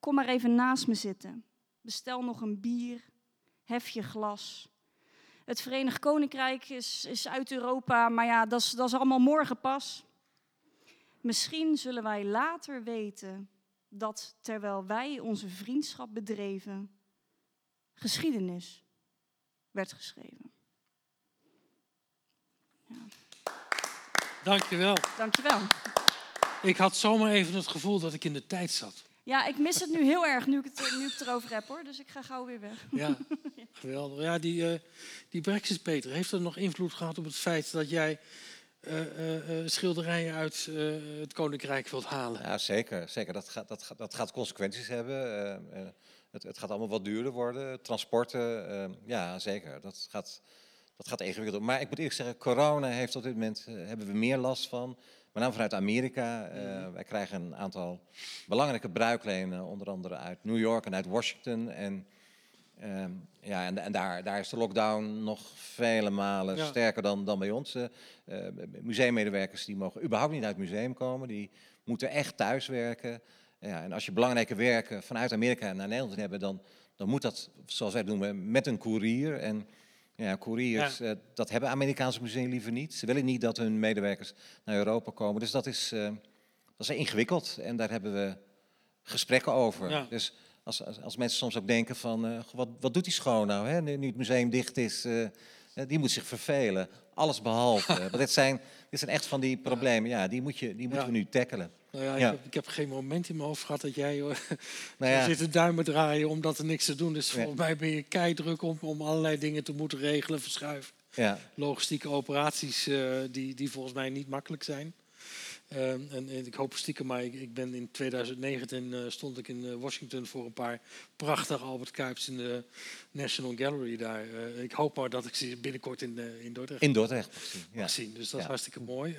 Kom maar even naast me zitten. Bestel nog een bier. Hef je glas. Het Verenigd Koninkrijk is, is uit Europa, maar ja, dat is, dat is allemaal morgen pas. Misschien zullen wij later weten dat terwijl wij onze vriendschap bedreven, geschiedenis werd geschreven. Dankjewel. Dankjewel. Ik had zomaar even het gevoel dat ik in de tijd zat. Ja, ik mis het nu heel erg nu ik het, nu ik het erover heb hoor, dus ik ga gauw weer weg. Ja, geweldig. Ja, die, eh, die Brexit, Peter, heeft er nog invloed gehad op het feit dat jij eh, eh, eh, schilderijen uit eh, het Koninkrijk wilt halen? Ja, zeker. zeker. Dat, gaat, dat, gaat, dat gaat consequenties hebben. Eh, eh, het, het gaat allemaal wat duurder worden. Transporten, ja, zeker. Dat gaat, dat gaat ingewikkeld. Maar ik moet eerlijk zeggen, corona heeft op dit moment, hebben we meer last van. Met name vanuit Amerika. Uh, Wij krijgen een aantal belangrijke bruiklenen, onder andere uit New York en uit Washington. En, uh, ja, en, en daar, daar, is de lockdown nog vele malen sterker dan, dan bij ons. Uh, museummedewerkers die mogen überhaupt niet uit het museum komen, die moeten echt thuiswerken. Ja, en als je belangrijke werken vanuit Amerika naar Nederland hebben, dan, dan moet dat, zoals wij het noemen, met een koerier. En ja, couriers, eh, dat hebben Amerikaanse musea liever niet. Ze willen niet dat hun medewerkers naar Europa komen. Dus dat is, uh, dat is ingewikkeld en daar hebben we gesprekken over. Dus als, als, als, mensen soms ook denken van, uh, wat, wat doet die schoon nou, hè? Nu, het museum dicht is, die moet zich vervelen. Alles behalve. Want dit zijn, dit zijn echt van die problemen, ja, die, moet je, die moeten we nu tackelen. Nou ja, ik, Heb, ik, heb, geen moment in mijn hoofd gehad dat jij nou ja. zit duimen draaien omdat er niks te doen is. Volgens mij ben je keidruk om, om allerlei dingen te moeten regelen, verschuiven. Ja. Logistieke operaties uh, die, die volgens mij niet makkelijk zijn. Uh, en, en, ik hoop stiekem, maar ik, ik ben in 2019 uh, stond ik in Washington voor een paar prachtige Albert Kuips in de National Gallery daar. ik hoop maar dat ik ze binnenkort in, in Dordrecht, in Dordrecht mag zien. Dus dat is hartstikke mooi.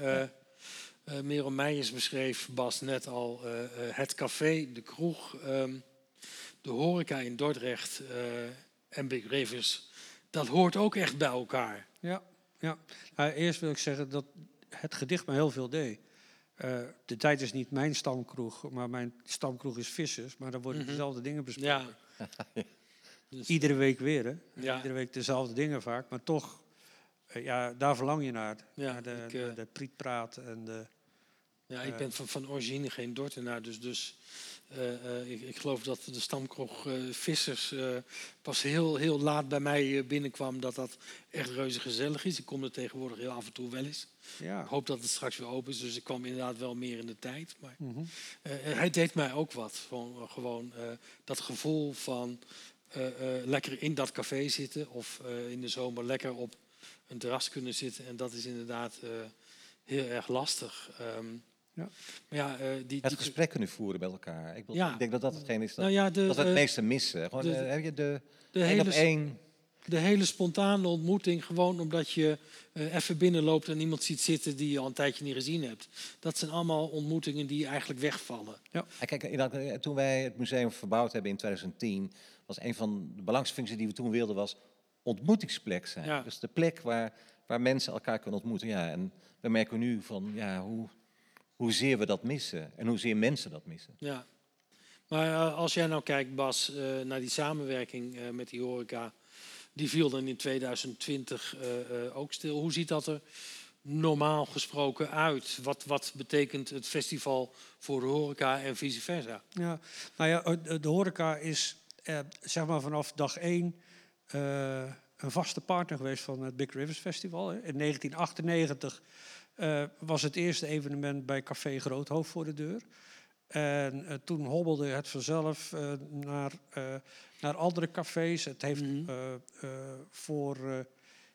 Uh, Merel Meijers beschreef, Bas, net al uh, uh, het café, de kroeg, um, de horeca in Dordrecht en Big Rivers. Dat hoort ook echt bij elkaar. Ja, ja. Nou, eerst wil ik zeggen dat het gedicht me heel veel deed. de tijd is niet mijn stamkroeg, maar mijn stamkroeg is Vissers. Maar dan worden mm -hmm. dezelfde dingen besproken. Ja. dus, Iedere week weer, hè? Ja. Iedere week dezelfde dingen vaak, maar toch ja, daar verlang je naar. Ja, naar de, ik, uh, de prietpraat en de... Ja, ik ben van, van origine geen Dortenaar, dus, dus uh, uh, ik, ik, geloof dat de stamkroeg Vissers pas heel, heel laat bij mij binnenkwam dat dat echt reuze gezellig is. Ik kom er tegenwoordig heel af en toe wel eens. Ja. Ik hoop dat het straks weer open is, dus ik kwam inderdaad wel meer in de tijd. Maar mm -hmm. hij deed mij ook wat. Gewoon, gewoon dat gevoel van lekker in dat café zitten of in de zomer lekker op een terras kunnen zitten. En dat is inderdaad heel erg lastig. Um, ja. Maar ja, uh, die, het gesprek kunnen voeren met elkaar. Ik, ik, denk dat dat hetgeen is dat, nou ja, de, dat we het meeste missen. Gewoon, de, uh, heb je de, de hele, één... de hele spontane ontmoeting, gewoon omdat je uh, even binnenloopt en iemand ziet zitten die je al een tijdje niet gezien hebt. Dat zijn allemaal ontmoetingen die eigenlijk wegvallen. Ja. Kijk, toen wij het museum verbouwd hebben in 2010, was een van de belangrijkste functies die we toen wilden, was ontmoetingsplek zijn. Ja. Dus de plek waar, waar mensen elkaar kunnen ontmoeten. Ja, en we merken nu van ja, hoe hoezeer we dat missen en hoezeer mensen dat missen. Ja, maar uh, als jij nou kijkt, Bas, uh, naar die samenwerking uh, met die horeca, die viel dan in 2020 ook stil. Hoe ziet dat er normaal gesproken uit? Wat, wat betekent het festival voor de horeca en vice versa? Ja, nou ja, de horeca is zeg maar vanaf dag één een vaste partner geweest van het Big Rivers Festival. In 1998 uh, was het eerste evenement bij Café Groothoofd voor de deur. En uh, toen hobbelde het vanzelf uh, naar, naar andere cafés. Het heeft mm -hmm. voor,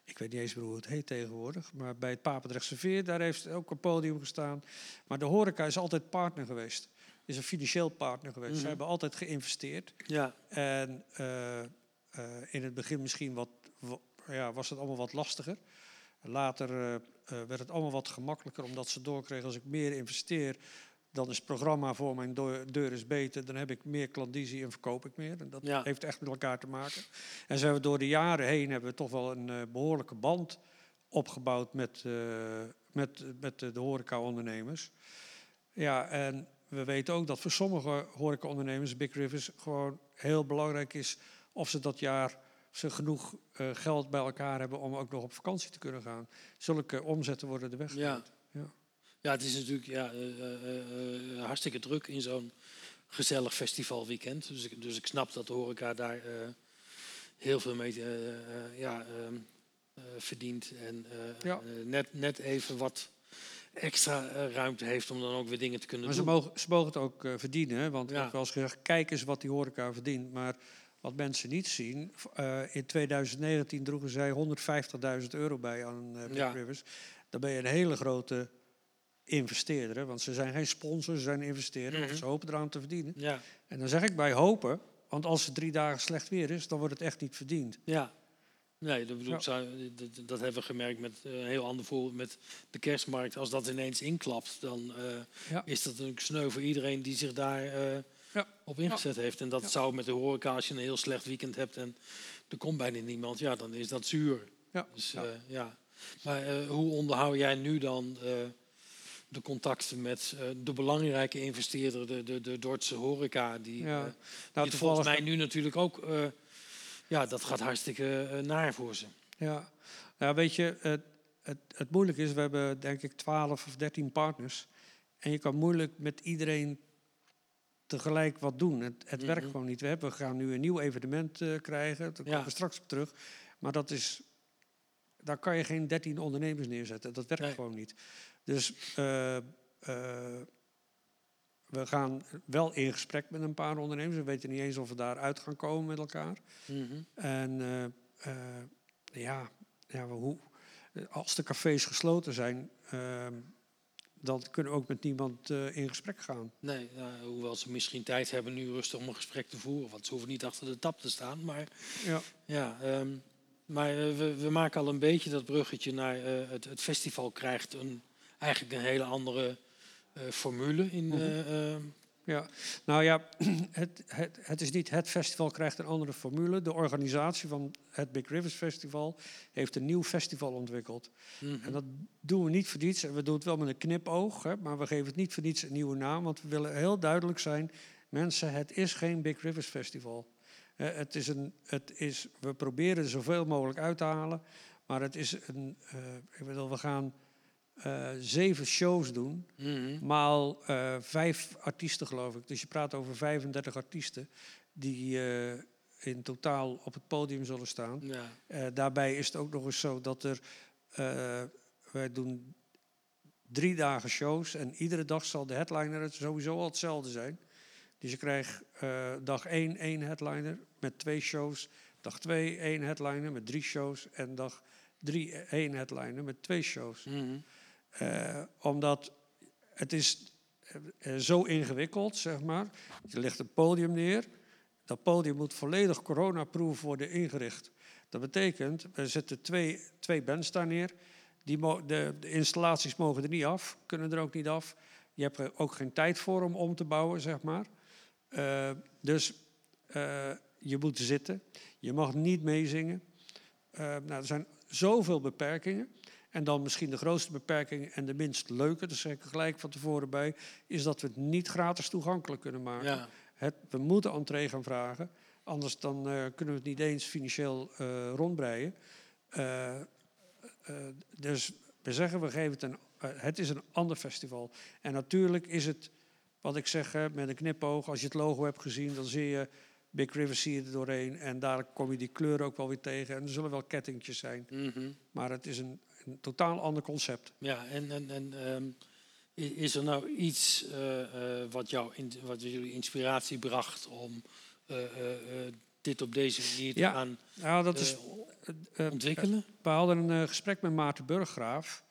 ik weet niet eens meer hoe het heet tegenwoordig, maar bij het Papendrechtse Veer, daar heeft ook een podium gestaan. Maar de horeca is altijd partner geweest. Is een financieel partner geweest. Mm -hmm. Ze hebben altijd geïnvesteerd. Ja. En in het begin misschien wat, ja, was het allemaal wat lastiger. Later uh, werd het allemaal wat gemakkelijker, omdat ze doorkregen als ik meer investeer, dan is het programma voor mijn deur is beter, dan heb ik meer klandizie en verkoop ik meer. En dat heeft echt met elkaar te maken. En we door de jaren heen hebben we toch wel een uh, behoorlijke band opgebouwd met, uh, met, met de, de horeca-ondernemers. Ja, en we weten ook dat voor sommige horeca-ondernemers Big Rivers gewoon heel belangrijk is of ze dat jaar ze genoeg uh, geld bij elkaar hebben om ook nog op vakantie te kunnen gaan. Zulke omzetten worden de weg ja. ja. ja, het is natuurlijk ja, uh, uh, hartstikke druk in zo'n gezellig festivalweekend. Dus ik, dus ik snap dat de horeca daar heel veel mee ja, ehm, verdient. En ja. net, net even wat extra ruimte heeft om dan ook weer dingen te kunnen maar doen. Maar ze mogen, ze mogen het ook verdienen, want ja. ik wel eens gezegd, kijk eens wat die horeca verdient. Maar wat mensen niet zien, uh, in 2019 droegen zij 150.000 euro bij aan uh, Big ja. Rivers. Dan ben je een hele grote investeerder. Hè? Want ze zijn geen sponsor, ze zijn investeerders. Mm -hmm. Ze hopen eraan te verdienen. Ja. En dan zeg ik bij hopen, want als het drie dagen slecht weer is, dan wordt het echt niet verdiend. Ja. Nee, dat, bedoel, dat, dat hebben we gemerkt met eh, een heel ander voorbeeld met de kerstmarkt. Als dat ineens inklapt, dan eh, Ja. is dat natuurlijk sneu voor iedereen die zich daar eh, Ja. op ingezet heeft. En dat Ja. zou met de horeca, als je een heel slecht weekend hebt en er komt bijna niemand, ja, dan is dat zuur. Ja. Dus, Ja. ja. ja. Maar eh, hoe onderhoud jij nu dan eh, de contacten met eh, de belangrijke investeerder, de, de, de Dordtse horeca, die, Ja. eh, Nou, die volgens toevallig- mij nu natuurlijk ook, eh, ja, dat gaat hartstikke eh, naar voor ze. Ja, nou, weet je, het, het, het moeilijke is, we hebben denk ik 12 of 13 partners. En je kan moeilijk met iedereen tegelijk wat doen. Het, het werkt Mhm. gewoon niet. We, hebben, we gaan nu een nieuw evenement eh, krijgen, daar komen Ja. we straks op terug. Maar dat is, daar kan je geen 13 ondernemers neerzetten. Dat werkt Nee. gewoon niet. Dus eh, eh, we gaan wel in gesprek met een paar ondernemers. We weten niet eens of we daaruit gaan komen met elkaar. Mhm. En ja, ja hoe, als de cafés gesloten zijn, ehm, dan kunnen we ook met niemand eh, in gesprek gaan. Nee, nou, hoewel ze misschien tijd hebben nu rustig om een gesprek te voeren. Want ze hoeven niet achter de tap te staan. Maar, Ja, ja, ehm, maar eh, we, we maken al een beetje dat bruggetje naar eh, het, het festival krijgt een, eigenlijk een hele andere formule. In, Mhm. eh, ehm, ja. Nou ja, het, het, het is niet het festival krijgt een andere formule. De organisatie van het Big Rivers Festival heeft een nieuw festival ontwikkeld. mhm. En dat doen we niet voor niets. En we doen het wel met een knipoog, hè, maar we geven het niet voor niets een nieuwe naam. Want we willen heel duidelijk zijn, mensen, het is geen Big Rivers Festival. Eh, het is een, het is, we proberen er zoveel mogelijk uit te halen. Maar het is een, eh, ik bedoel, we gaan eh, zeven shows doen. Mhm. Maal eh, vijf artiesten, geloof ik. Dus je praat over 35 artiesten die eh, in totaal op het podium zullen staan. Ja. Daarbij is het ook nog eens zo dat er. wij doen drie dagen shows en iedere dag zal de headliner het sowieso al hetzelfde zijn. Dus je krijgt dag 1 één headliner met twee shows. Dag 2 één headliner met drie shows. En dag 3 één headliner met twee shows. Mhm. Eh, omdat het is eh, zo ingewikkeld, zeg maar. Je legt een podium neer. Dat podium moet volledig coronaproof worden ingericht. Dat betekent, we zetten twee, twee bands daar neer. Die de, de installaties mogen er niet af, kunnen er ook niet af. Je hebt er ook geen tijd voor om om te bouwen, zeg maar. Eh, dus je moet zitten. Je mag niet meezingen. Eh, nou, er zijn zoveel beperkingen. En dan misschien de grootste beperking en de minst leuke, dat zeg ik gelijk van tevoren bij, is dat we het niet gratis toegankelijk kunnen maken. ja. Het, we moeten entree gaan vragen, anders dan eh, kunnen we het niet eens financieel eh rondbreien. Eh, dus we zeggen, we geven het een, het is een ander festival. En natuurlijk is het, wat ik zeg met een knipoog, als je het logo hebt gezien, dan zie je Big River zie je er doorheen en daar kom je die kleuren ook wel weer tegen. En er zullen wel kettingjes zijn, Mhm. maar het is een, een totaal ander concept. Ja, en, en, en ehm, is er nou iets eh, eh, wat, jou in, wat jullie inspiratie bracht om eh, dit op deze manier te Ja, gaan Nou, dat is, ontwikkelen? we hadden een gesprek met Maarten Burggraaf.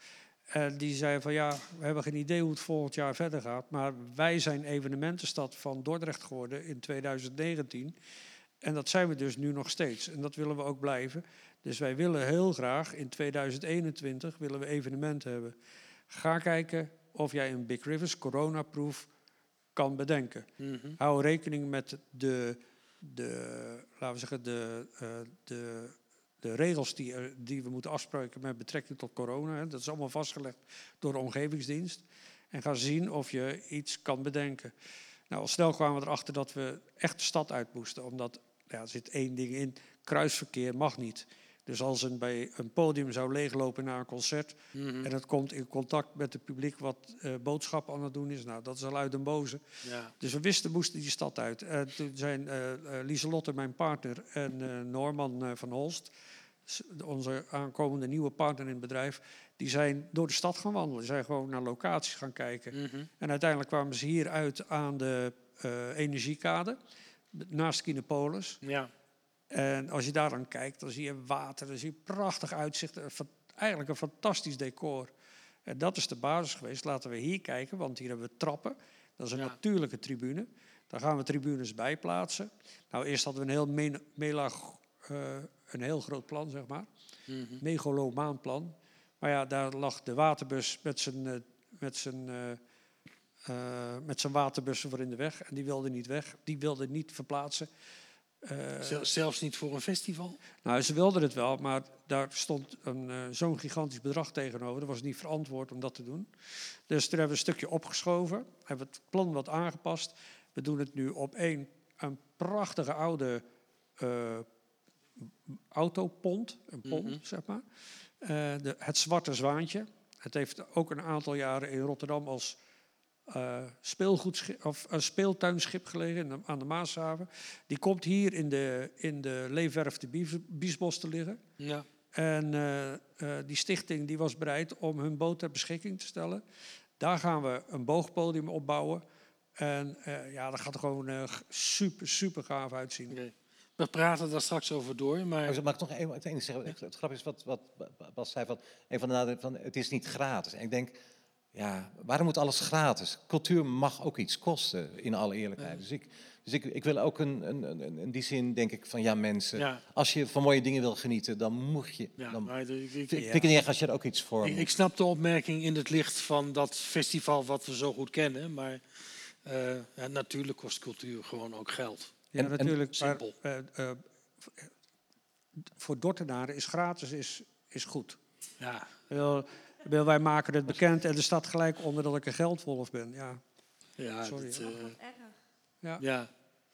En die zei van ja, we hebben geen idee hoe het volgend jaar verder gaat. Maar wij zijn evenementenstad van Dordrecht geworden in 2019. En dat zijn we dus nu nog steeds. En dat willen we ook blijven. Dus wij willen heel graag in 2021 willen we evenementen hebben. Ga kijken of jij een Big Rivers coronaproof kan bedenken. Mhm. Hou rekening met de, de laten we zeggen, de, eh, de, de regels die, er- die we moeten afspreken met betrekking tot corona. Hè. Dat is allemaal vastgelegd door de omgevingsdienst. En ga zien of je iets kan bedenken. Nou, al snel kwamen we erachter dat we echt de stad uit moesten. Omdat, ja, er zit één ding in, kruisverkeer mag niet. Dus als een, bij een podium zou leeglopen na een concert... Mhm. en het komt in contact met het publiek wat eh boodschappen aan het doen is... nou, dat is al uit den boze. Ja. Dus we wisten, moesten die stad uit. En toen zijn eh eh, Lieselotte, mijn partner, en eh, Norman eh, van Holst, onze aankomende nieuwe partner in het bedrijf, die zijn door de stad gaan wandelen. Die zijn gewoon naar locaties gaan kijken. Mhm. En uiteindelijk kwamen ze hier uit aan de eh, energiekade, naast Kinepolis. ja. En als je daar dan kijkt, dan zie je water, dan zie je prachtig uitzicht. Eigenlijk een fantastisch decor. En dat is de basis geweest. Laten we hier kijken, want hier hebben we trappen. Dat is een Ja. natuurlijke tribune. Daar gaan we tribunes bij plaatsen. Nou, eerst hadden we een heel melag, eh, een heel groot plan, zeg maar. Megalomaan plan. Maar ja, daar lag de waterbus met zijn, eh, met zijn, eh, met zijn waterbussen voor in de weg. En die wilde niet weg. Die wilde niet verplaatsen. Eh, Zel- Zelfs niet voor een festival? nou, ze wilden het wel, maar daar stond een, eh, zo'n gigantisch bedrag tegenover. Dat was niet verantwoord om dat te doen. Dus toen hebben we een stukje opgeschoven, hebben het plan wat aangepast. We doen het nu op één, een prachtige oude eh, autopont, een pont, zeg maar. De, het Zwarte Zwaantje. Het heeft ook een aantal jaren in Rotterdam als eh, speelgoedschip, of een speeltuinschip gelegen in de- aan de Maashaven. Die komt hier in de, in de Leefwerf de Bies- Biesbos te liggen. Ja. En eh, eh, die stichting die was bereid om hun boot ter beschikking te stellen. Daar gaan we een boogpodium opbouwen. En eh, ja, dat gaat er gewoon eh, super, super gaaf uitzien. We praten daar straks over door, maar mag ik nog even het enige zeggen? Het, het grappige is wat, wat Bas zei, van, een van de nadelen van het is niet gratis. En ik denk, ja, waarom moet alles gratis? Cultuur mag ook iets kosten, in alle eerlijkheid. Dus, ik, dus ik, ik wil ook een, een, een, in die zin denk ik van, ja mensen, ja, als je van mooie dingen wil genieten, dan moet je, ja, dan maar ik, ik, vind ik het niet erg als je er ook iets voor ik, moet. ik snap de opmerking in het licht van dat festival wat we zo goed kennen, maar eh, ja, natuurlijk kost cultuur gewoon ook geld. Ja, En- en- natuurlijk. maar, Simpel. eh, eh, voor Dordtenaren is gratis is, is goed. Ja, Bedoel, wij maken het bekend en er staat gelijk onder dat ik een geldwolf ben. Ja, ja, Sorry, dat, Erg. ja. ja.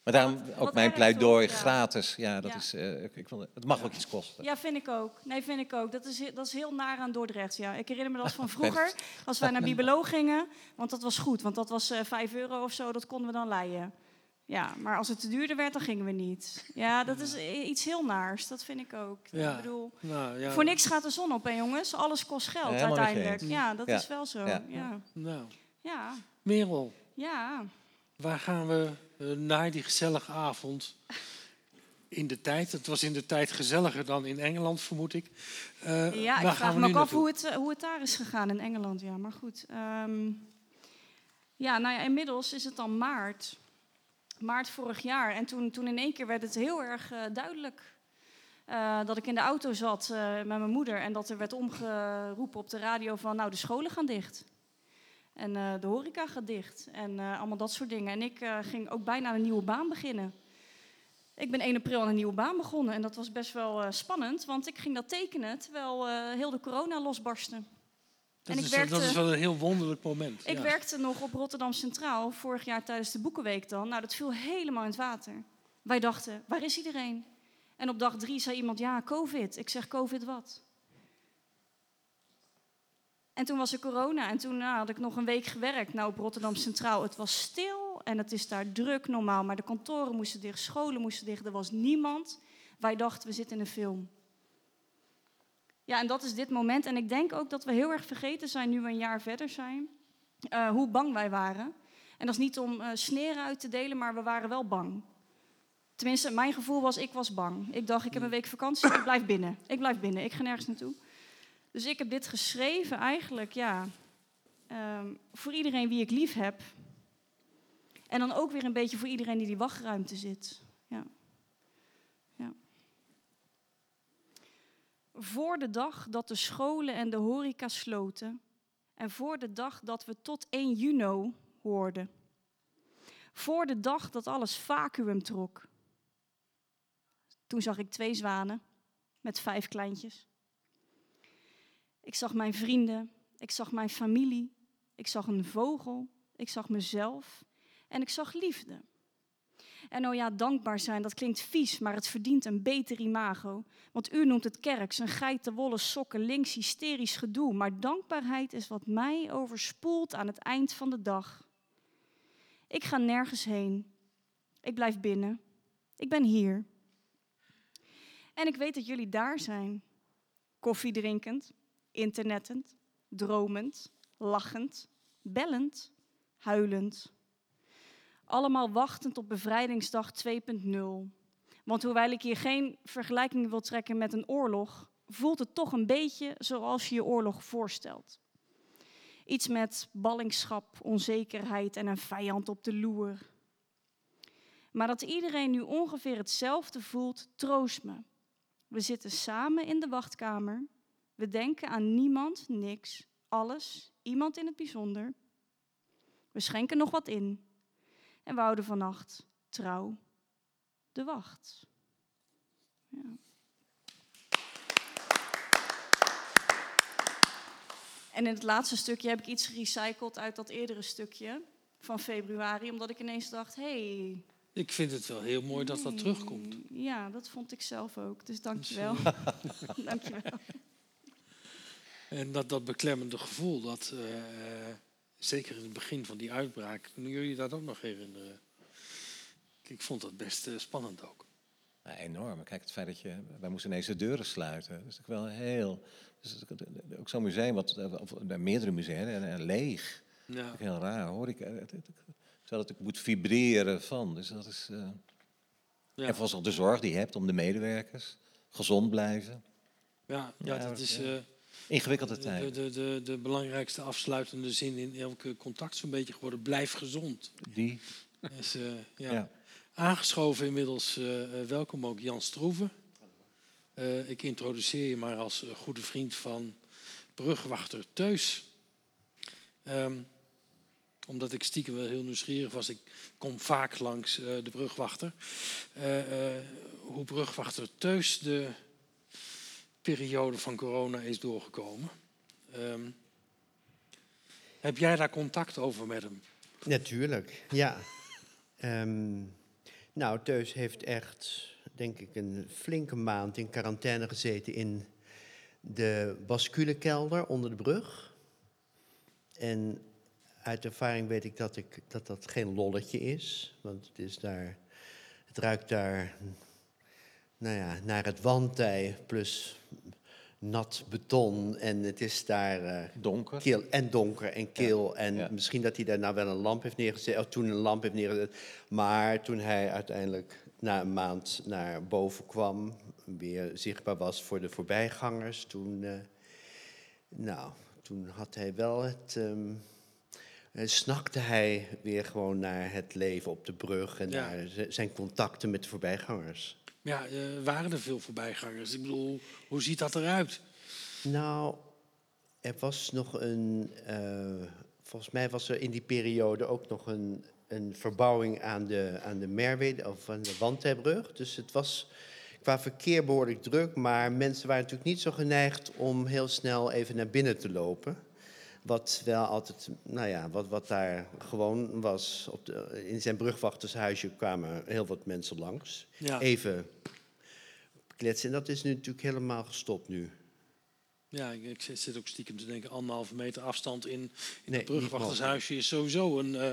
Maar daarom ook wat mijn pleidooi, toch? Gratis. Ja, dat Ja. is, eh, ik, ik wil, het mag ook iets kosten. Ja, vind ik ook. Nee, vind ik ook. Dat is, dat is heel naar aan Dordrecht. Ja. Ik herinner me dat van vroeger, als wij naar Bibelo gingen. Want dat was goed, want dat was eh 5 euro of zo, dat konden we dan leien. Ja, maar als het te duurder werd, dan gingen we niet. Ja, dat is iets heel naars. Dat vind ik ook. Ja. Ik bedoel, Nou, ja. voor niks gaat de zon op, hè jongens? Alles kost geld Ja, uiteindelijk. Ja, dat Ja. is wel zo. Ja. Ja, Nou, ja, Merel, ja. waar gaan we eh, na die gezellige avond in de tijd? Het was in de tijd gezelliger dan in Engeland, vermoed ik. Eh, Ja, ik vraag me ook af hoe het, eh, hoe het daar is gegaan in Engeland. Ja, maar goed. Ehm, ja, nou ja, inmiddels is het dan maart. Maart vorig jaar. En toen, toen in één keer werd het heel erg eh, duidelijk. eh, dat ik in de auto zat eh, met mijn moeder en dat er werd omgeroepen op de radio van... nou, de scholen gaan dicht. En de horeca gaat dicht. En allemaal dat soort dingen. En ik ging ook bijna een nieuwe baan beginnen. Ik ben 1 april aan een nieuwe baan begonnen en dat was best wel spannend, want ik ging dat tekenen terwijl heel de corona losbarstte. Dat, en ik is, wel- dat werkte- is wel een heel wonderlijk moment. Ik ja. werkte nog op Rotterdam Centraal vorig jaar tijdens de Boekenweek dan. Nou, dat viel helemaal in het water. Wij dachten, waar is iedereen? En op dag drie zei iemand, ja, COVID. Ik zeg, COVID wat? En toen was er corona en toen nou, had ik nog een week gewerkt nou, op Rotterdam Centraal. Het was stil en het is daar druk normaal, maar de kantoren moesten dicht, scholen moesten dicht. Er was niemand. Wij dachten, we zitten in een film. Ja, en dat is dit moment. En ik denk ook dat we heel erg vergeten zijn, nu we een jaar verder zijn, eh, hoe bang wij waren. En dat is niet om eh, sneren uit te delen, maar we waren wel bang. Tenminste, mijn gevoel was, ik was bang. Ik dacht, ik heb een week vakantie, ik blijf binnen. Ik blijf binnen, ik ga nergens naartoe. Dus ik heb dit geschreven eigenlijk, ja, ehm, voor iedereen wie ik lief heb. En dan ook weer een beetje voor iedereen die die wachtruimte zit. Ja. ja. Voor de dag dat de scholen en de horeca sloten. En voor de dag dat we tot 1 juni hoorden. Voor de dag dat alles vacuüm trok. Toen zag ik twee zwanen met vijf kleintjes. Ik zag mijn vrienden, ik zag mijn familie, ik zag een vogel, ik zag mezelf en ik zag liefde. En oh ja, dankbaar zijn, dat klinkt vies, maar het verdient een beter imago. Want u noemt het kerks, een geitenwolle sokken, links hysterisch gedoe. Maar dankbaarheid is wat mij overspoelt aan het eind van de dag. Ik ga nergens heen. Ik blijf binnen. Ik ben hier. En ik weet dat jullie daar zijn. Koffie drinkend, internettend, dromend, lachend, bellend, huilend. Allemaal wachtend op bevrijdingsdag 2.0. Want hoewel ik hier geen vergelijking wil trekken met een oorlog, voelt het toch een beetje zoals je je oorlog voorstelt. Iets met ballingschap, onzekerheid en een vijand op de loer. Maar dat iedereen nu ongeveer hetzelfde voelt, troost me. We zitten samen in de wachtkamer. We denken aan niemand, niks, alles, iemand in het bijzonder. We schenken nog wat in. En we houden vannacht trouw de wacht. Ja. En in het laatste stukje heb ik iets gerecycled uit dat eerdere stukje van februari, omdat ik ineens dacht: hé. Hey, Ik vind het wel heel mooi dat dat terugkomt. Ja, dat vond ik zelf ook. Dus dankjewel. dankjewel. En dat, dat beklemmende gevoel, dat eh, eh, zeker in het begin van die uitbraak, kunnen jullie dat ook nog herinneren? Ik, ik vond dat best eh, spannend ook. Ja, enorm. Kijk, het feit dat je... Wij moesten ineens de deuren sluiten. Dat is natuurlijk wel heel... Dus ook zo'n museum, wat, eh, of bij meerdere musea, en, en leeg. Ja. Dat heel raar, hoor. Ik, het, het, het ook moet vibreren van. Dus dat is... eh, Ja. En vooral de zorg die je hebt om de medewerkers. Gezond blijven. Ja, ja, Ja, dat is. Ingewikkelde de, tijd. de, de, de belangrijkste afsluitende zin in elke contact zo'n beetje geworden. Blijf gezond. Die, Dus, eh, ja. ja. Aangeschoven inmiddels, eh, eh, welkom ook Jan Stroeven. Ik introduceer je maar als goede vriend van brugwachter Teus. Ehm, omdat ik stiekem wel heel nieuwsgierig was. Ik kom vaak langs de brugwachter. Hoe brugwachter Teus de periode van corona is doorgekomen. Ehm, heb jij daar contact over met hem? Natuurlijk, ja. Ehm, nou, Teus heeft echt, denk ik, een flinke maand in quarantaine gezeten in de basculekelder onder de brug. En uit ervaring weet ik dat, ik dat dat geen lolletje is, want het is daar, het ruikt daar, nou ja, naar het wandtij plus nat beton en het is daar eh, Donker. kil en donker en kil. en ja. misschien dat hij daar nou wel een lamp heeft neergezet, of toen een lamp heeft neergezet. Maar toen hij uiteindelijk na een maand naar boven kwam, weer zichtbaar was voor de voorbijgangers, toen, eh, nou, toen had hij wel het. ehm, eh, snakte hij weer gewoon naar het leven op de brug en Ja. naar zijn contacten met de voorbijgangers. Ja, eh, waren er veel voorbijgangers? Ik bedoel, hoe ziet dat eruit? Nou, er was nog een. eh, volgens mij was er in die periode ook nog een, een verbouwing aan de, aan de Merwe, of aan de Wandtijbrug. Dus het was qua verkeer behoorlijk druk, maar mensen waren natuurlijk niet zo geneigd om heel snel even naar binnen te lopen. Wat wel altijd, nou ja, wat, wat daar gewoon was. Op de, in zijn brugwachtershuisje kwamen heel wat mensen langs. Ja, Even kletsen. En dat is nu natuurlijk helemaal gestopt nu. ja ik, zit- ook stiekem te denken, anderhalve meter afstand in, in Nee, het brugwachtershuisje is sowieso een, eh,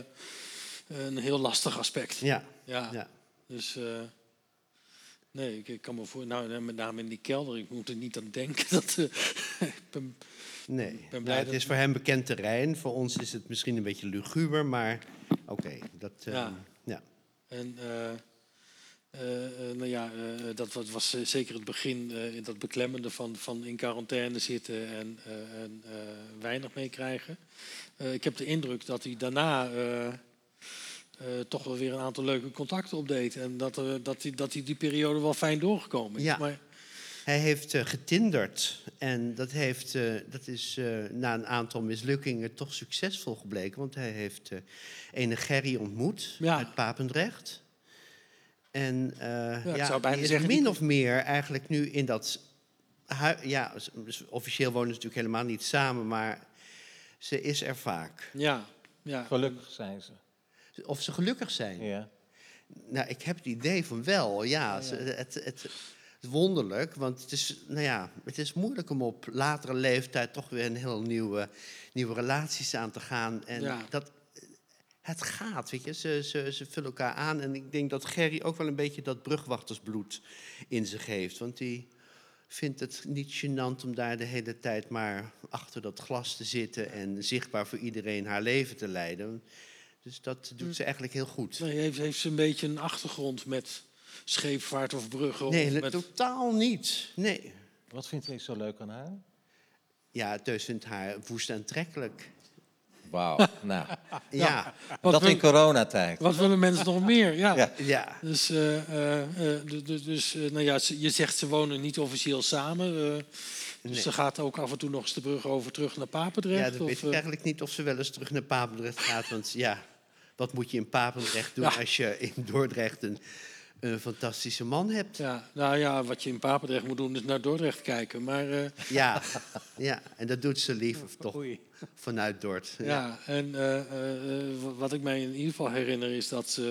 een heel lastig aspect. Ja, Ja, ja. dus eh, nee, ik, ik kan me voor, nou, met name in die kelder, ik moet er niet aan denken. Dat, ik ben, Nee, ben Nou, blij het dat- is voor hem bekend terrein. Voor ons is het misschien een beetje luguber, maar oké. dat, Ja. ja. En eh, eh, eh, nou ja, dat was, was zeker het begin, in dat beklemmende van, van in quarantaine zitten en, en weinig meekrijgen. Ik heb de indruk dat hij daarna toch wel weer een aantal leuke contacten opdeed. En dat, dat, hij, dat hij die periode wel fijn doorgekomen is. Ja. Maar, Hij heeft eh, getinderd en dat, heeft, eh, dat is eh, na een aantal mislukkingen toch succesvol gebleken. Want hij heeft eh ene Gerry ontmoet Ja. uit Papendrecht. En eh, ik ja, zou bijna die is zeggen, min die- of meer eigenlijk nu in dat... Ja, officieel wonen ze natuurlijk helemaal niet samen, maar ze is er vaak. ja, ja. Gelukkig zijn ze. Of ze gelukkig zijn. Ja. Nou, ik heb het idee van wel, ja. Ze- Het, het, wonderlijk, want het is, nou ja, het is moeilijk om op latere leeftijd toch weer een heel nieuwe, nieuwe relaties aan te gaan. En Ja. dat, het gaat, weet je. Ze, ze, ze vullen elkaar aan. En ik denk dat Gerry ook wel een beetje dat brugwachtersbloed in zich heeft. Want die vindt het niet gênant om daar de hele tijd maar achter dat glas te zitten... en zichtbaar voor iedereen haar leven te leiden. Dus dat doet ze eigenlijk heel goed. Nee, heeft, heeft ze een beetje een achtergrond met scheepvaart of bruggen? Nee, of met, totaal niet. Nee. Wat vindt hij zo leuk aan haar? Ja, Teus vindt haar woest aantrekkelijk. Wauw. Nou, Ja, Wat, dat in coronatijd. wat willen mensen nog meer? Ja. Ja. ja. Dus, eh, eh, eh, du- du- dus eh, nou ja, je zegt ze wonen niet officieel samen. eh, dus Nee. ze gaat ook af en toe nog eens de brug over terug naar Papendrecht. Ja, dat of, weet ik eigenlijk niet of ze wel eens terug naar Papendrecht gaat. Want ja, wat moet je in Papendrecht doen Ja. als je in Dordrecht een, een fantastische man hebt? ja, nou ja, wat je in Papendrecht moet doen is naar Dordrecht kijken. Maar eh, Ja, ja. en dat doet ze liever toch Oei. vanuit Dort. Ja. ja, en eh, eh, wa- wat ik mij in ieder geval herinner is dat ze...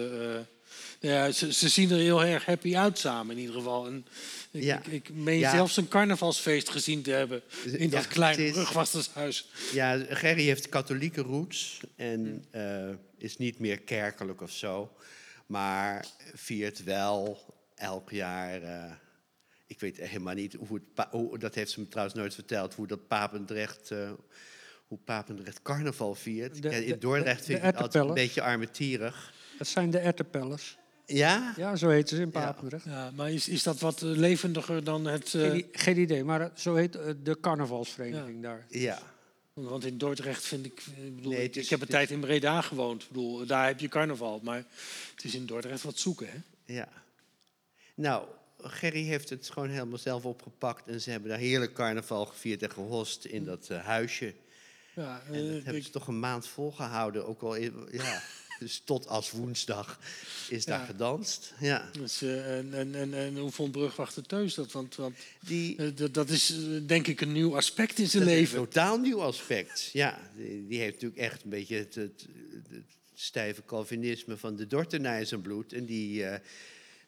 nou ja, ze, ze zien er heel erg happy uit samen in ieder geval. En ik, Ja. ik, ik meen Ja. zelfs een carnavalsfeest gezien te hebben in dat kleine is-. Ja, Gerry heeft katholieke roots en is niet meer kerkelijk of zo. Maar viert wel elk jaar. eh, ik weet helemaal niet hoe het. dat heeft ze me trouwens nooit verteld. Hoe dat Papendrecht. eh, hoe Papendrecht carnaval viert. De- in Dordrecht vind ik het altijd een beetje armetierig. Dat zijn de ertepellers. Ja? Ja, zo heten ze in. Papendrecht. Ja, maar is, is dat wat eh, levendiger dan het... eh, Geen, idee, maar zo heet de carnavalsvereniging daar. Ja. Want in Dordrecht vind ik... Ik, bedoel, Nee, ik, het is- ik heb een tijd in Breda gewoond. Ik bedoel, daar heb je carnaval. Maar het is in Dordrecht wat zoeken, hè? Ja. Nou, Gerry heeft het gewoon helemaal zelf opgepakt. En ze hebben daar heerlijk carnaval gevierd en gehost in dat eh, huisje. Ja, En dat eh, hebben ik- ze toch een maand volgehouden. Ook al, ja, dus tot als woensdag is daar Ja. gedanst. Ja. dus, eh, en, en, en, en hoe vond Brugwachter Teus dat? Want, want Die, eh, dat, is eh, denk ik een nieuw aspect in zijn leven. Een totaal nieuw aspect. Ja, die, die heeft natuurlijk echt een beetje het, het, het stijve Calvinisme van de Dordtenaar in zijn bloed. En die, eh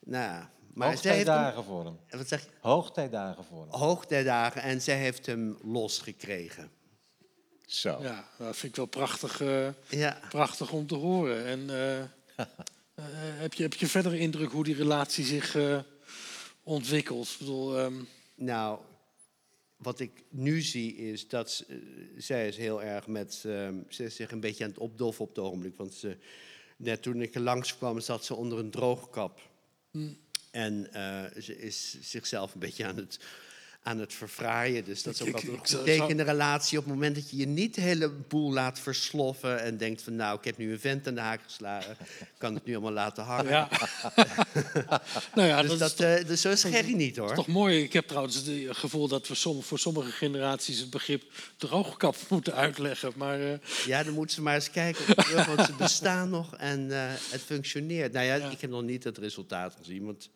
nou, maar hem, Hoogtijdagen voor hem. wat zeg je? Hoogtijdagen voor hem. Hoogtijdagen en zij heeft hem losgekregen. Zo. Ja, dat vind ik wel prachtig, eh, Ja. prachtig om te horen. En eh, eh, heb, je, heb je verdere indruk hoe die relatie zich ontwikkelt? Ik bedoel, ehm, Nou, wat ik nu zie is dat ze- zij is heel erg met, ehm, ze is zich een beetje aan het opdoffen op het ogenblik. Want ze, net toen ik er langskwam zat ze onder een droogkap. En eh, ze is zichzelf een beetje aan het, aan het verfraaien. Dus dat is ook Ik- altijd ik een goed teken in de relatie. Op het moment dat je je niet de hele boel laat versloffen... en denkt van nou, ik heb nu een vent aan de haak geslagen... kan het nu allemaal laten hangen. ja. nou ja, Dus dat, dat, is, eh, dus zo is Gerry niet hoor. is toch mooi. Ik heb trouwens het eh, gevoel dat we som, voor sommige generaties het begrip droogkap moeten uitleggen. Maar eh, Ja, dan moeten ze maar eens kijken want ze bestaan nog en het functioneert. Nou ja, Ja. ik heb nog niet het resultaat gezien, want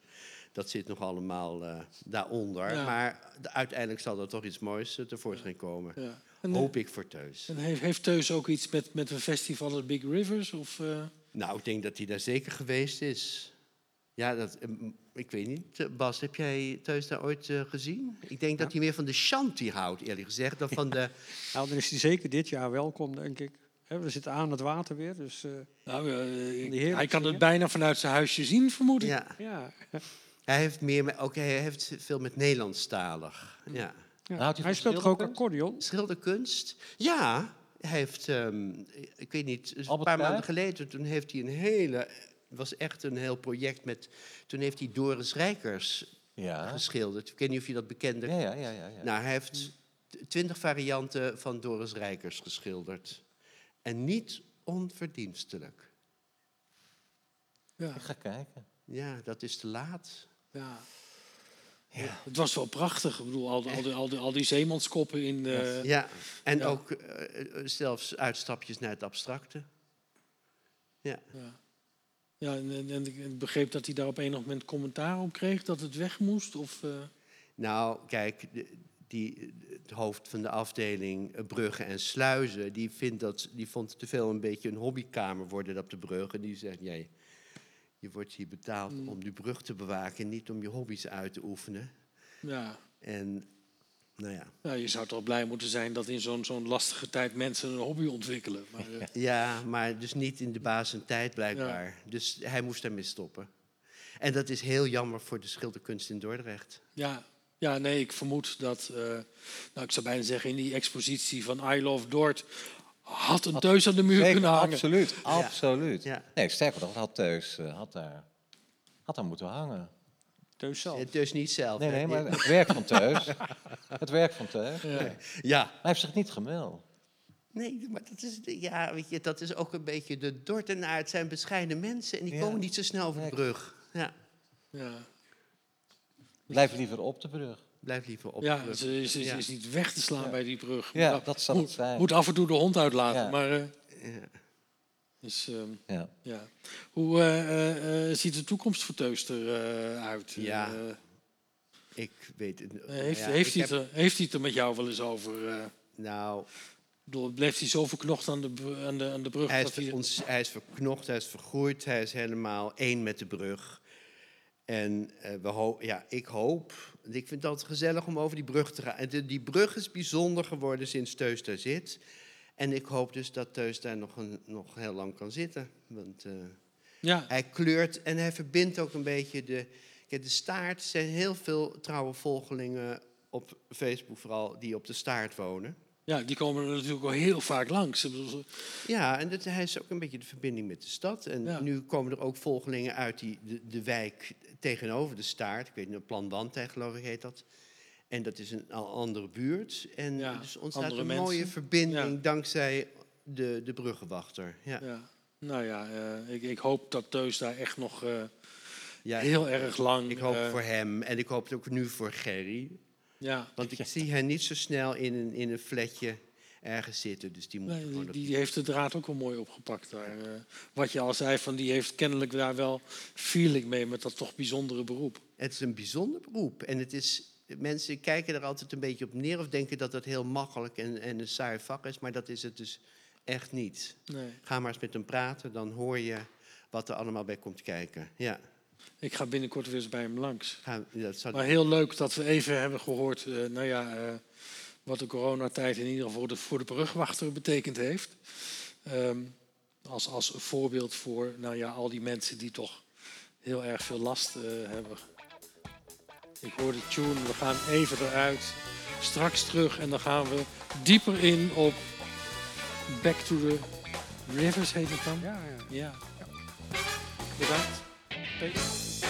dat zit nog allemaal eh, daaronder. Ja. Maar de- uiteindelijk zal er toch iets moois eh, tevoorschijn komen. ja. En, eh, Hoop ik voor Teus. en heeft, heeft Teus ook iets met, met een festival als Big Rivers? Of, eh, Nou, ik denk dat hij daar zeker geweest is. Ja, dat, ik weet niet. Bas, heb jij Teus daar ooit eh, gezien? Ik denk dat hij meer van de shanty houdt, eerlijk gezegd, dan van de... Nou, dan is hij zeker dit jaar welkom, denk ik. Hè, we zitten aan het water weer, dus eh, nou, hij kan het bijna vanuit zijn huisje zien, vermoed ik. Ja, ja. Hij heeft meer, met, ook hij heeft veel met Nederlandstalig. Ja. ja. Houdt hij Hij van speelt toch ook schilderkunst? accordeon? Schilderkunst? Ja, hij heeft, ehm, ik weet niet, een Albert paar maanden geleden, toen heeft hij een hele, het was echt een heel project met, toen heeft hij Doris Rijkers Ja. geschilderd. Ik weet niet of je dat bekende... Ja, ja, ja, ja, ja. Nou, hij heeft twintig varianten van Doris Rijkers geschilderd. En niet onverdienstelijk. Ja, Ik ga kijken. Ja, dat is te laat. Ja. Ja, Het was wel prachtig. Ik bedoel, al, die- al, die, al, die, al die zeemanskoppen in... eh, Ja, en ja. ook eh, eh, zelfs uitstapjes naar het abstracte. Ja. Ja, ja en, en, en ik begreep dat hij daar op enig moment commentaar op kreeg dat het weg moest. Of, eh, Nou, kijk, de- die, het hoofd van de afdeling bruggen en sluizen, die, vindt dat, die vond het te veel een beetje een hobbykamer worden op de brug. En die zegt, jij, je wordt hier betaald Mm. om die brug te bewaken, niet om je hobby's uit te oefenen. ja. En, nou ja. ja, je zou toch blij moeten zijn dat in zo'n zo'n lastige tijd mensen een hobby ontwikkelen. Maar, eh, Ja, maar dus niet in de baas en tijd blijkbaar. Dus hij moest daarmee stoppen. En dat is heel jammer voor de schilderkunst in Dordrecht. ja, ja, nee, ik vermoed dat, eh, nou, ik zou bijna zeggen, in die expositie van I Love Dort had een teus aan de muur Zeker, kunnen hangen. absoluut, absoluut. Ja. Nee, sterker nog, had Teus eh, had daar, had daar moeten hangen. Teus zelf. Dus niet zelf. Nee, maar het werk van Teus. Het werk van Teus. Ja. Ja, Hij heeft zich niet gemeld. Nee, maar dat is, ja, weet je, dat is ook een beetje de Dordtenaar. Het zijn bescheiden mensen en die Ja. komen niet zo snel over de brug. Ja, Ja, Blijf liever op de brug. Blijf liever op ja ze is, is, is niet weg te slaan Ja. bij die brug. Ja, Moet- dat zal moet, het zijn. Moet af en toe de hond uitlaten. Ja. Maar, eh, Ja. dus, ehm, Ja. ja. Hoe eh, eh, ziet de toekomst voor Teuster eh, uit? Ja, Ik weet het. heeft, ja, heeft, hij heb- het er, heeft hij het er met jou wel eens over? eh? Nou, bedoel, bleef hij zo verknocht aan de, aan de, aan de brug? hij is, dat hij, ons, hij is verknocht, hij is vergroeid, hij is helemaal één met de brug. En eh, we ho ja, ik hoop, ik vind het altijd gezellig om over die brug te gaan. En die brug is bijzonder geworden sinds Teus daar zit. En ik hoop dus dat Teus daar nog, een, nog heel lang kan zitten. Want eh, ja, hij kleurt en hij verbindt ook een beetje de... Kijk, de staart er zijn heel veel trouwe volgelingen op Facebook vooral die op de staart wonen. ja, die komen er natuurlijk al heel vaak langs. Ja, en dat, hij is ook een beetje de verbinding met de stad. En Ja. nu komen er ook volgelingen uit die, de, de wijk tegenover de staart. Ik weet niet, Plan Wandtij geloof ik heet dat. En dat is een andere buurt. En Ja, dus ontstaat een mensen. mooie verbinding Ja. dankzij de, de bruggenwachter. Ja. ja. Nou ja, eh, ik, ik hoop dat Teus daar echt nog eh, Ja, heel erg lang... ik hoop eh, voor hem en ik hoop het ook nu voor Gerry. Ja, Want ik zie hen niet zo snel in een, in een flatje ergens zitten. Dus die moet Nee, die, die heeft de draad ook wel mooi opgepakt daar. eh. wat je al zei, van die heeft kennelijk daar wel feeling mee met dat toch bijzondere beroep. Het is een bijzonder beroep. En het is, mensen kijken er altijd een beetje op neer of denken dat het heel makkelijk en, en een saai vak is. Maar dat is het dus echt niet. Nee. Ga maar eens met hem praten, dan hoor je wat er allemaal bij komt kijken. Ja, Ik ga binnenkort weer eens bij hem langs. ga, dat zou, Maar heel leuk dat we even hebben gehoord, eh, nou ja, eh, wat de coronatijd in ieder geval voor de, voor de brugwachter betekend heeft. Ehm, als, als voorbeeld voor, nou ja, al die mensen die toch heel erg veel last eh, hebben. Ik hoor de tune, we gaan even eruit, straks terug en dan gaan we dieper in op Back to the Rivers heet het dan. Ja, ja. Ja. Bedankt. Peter.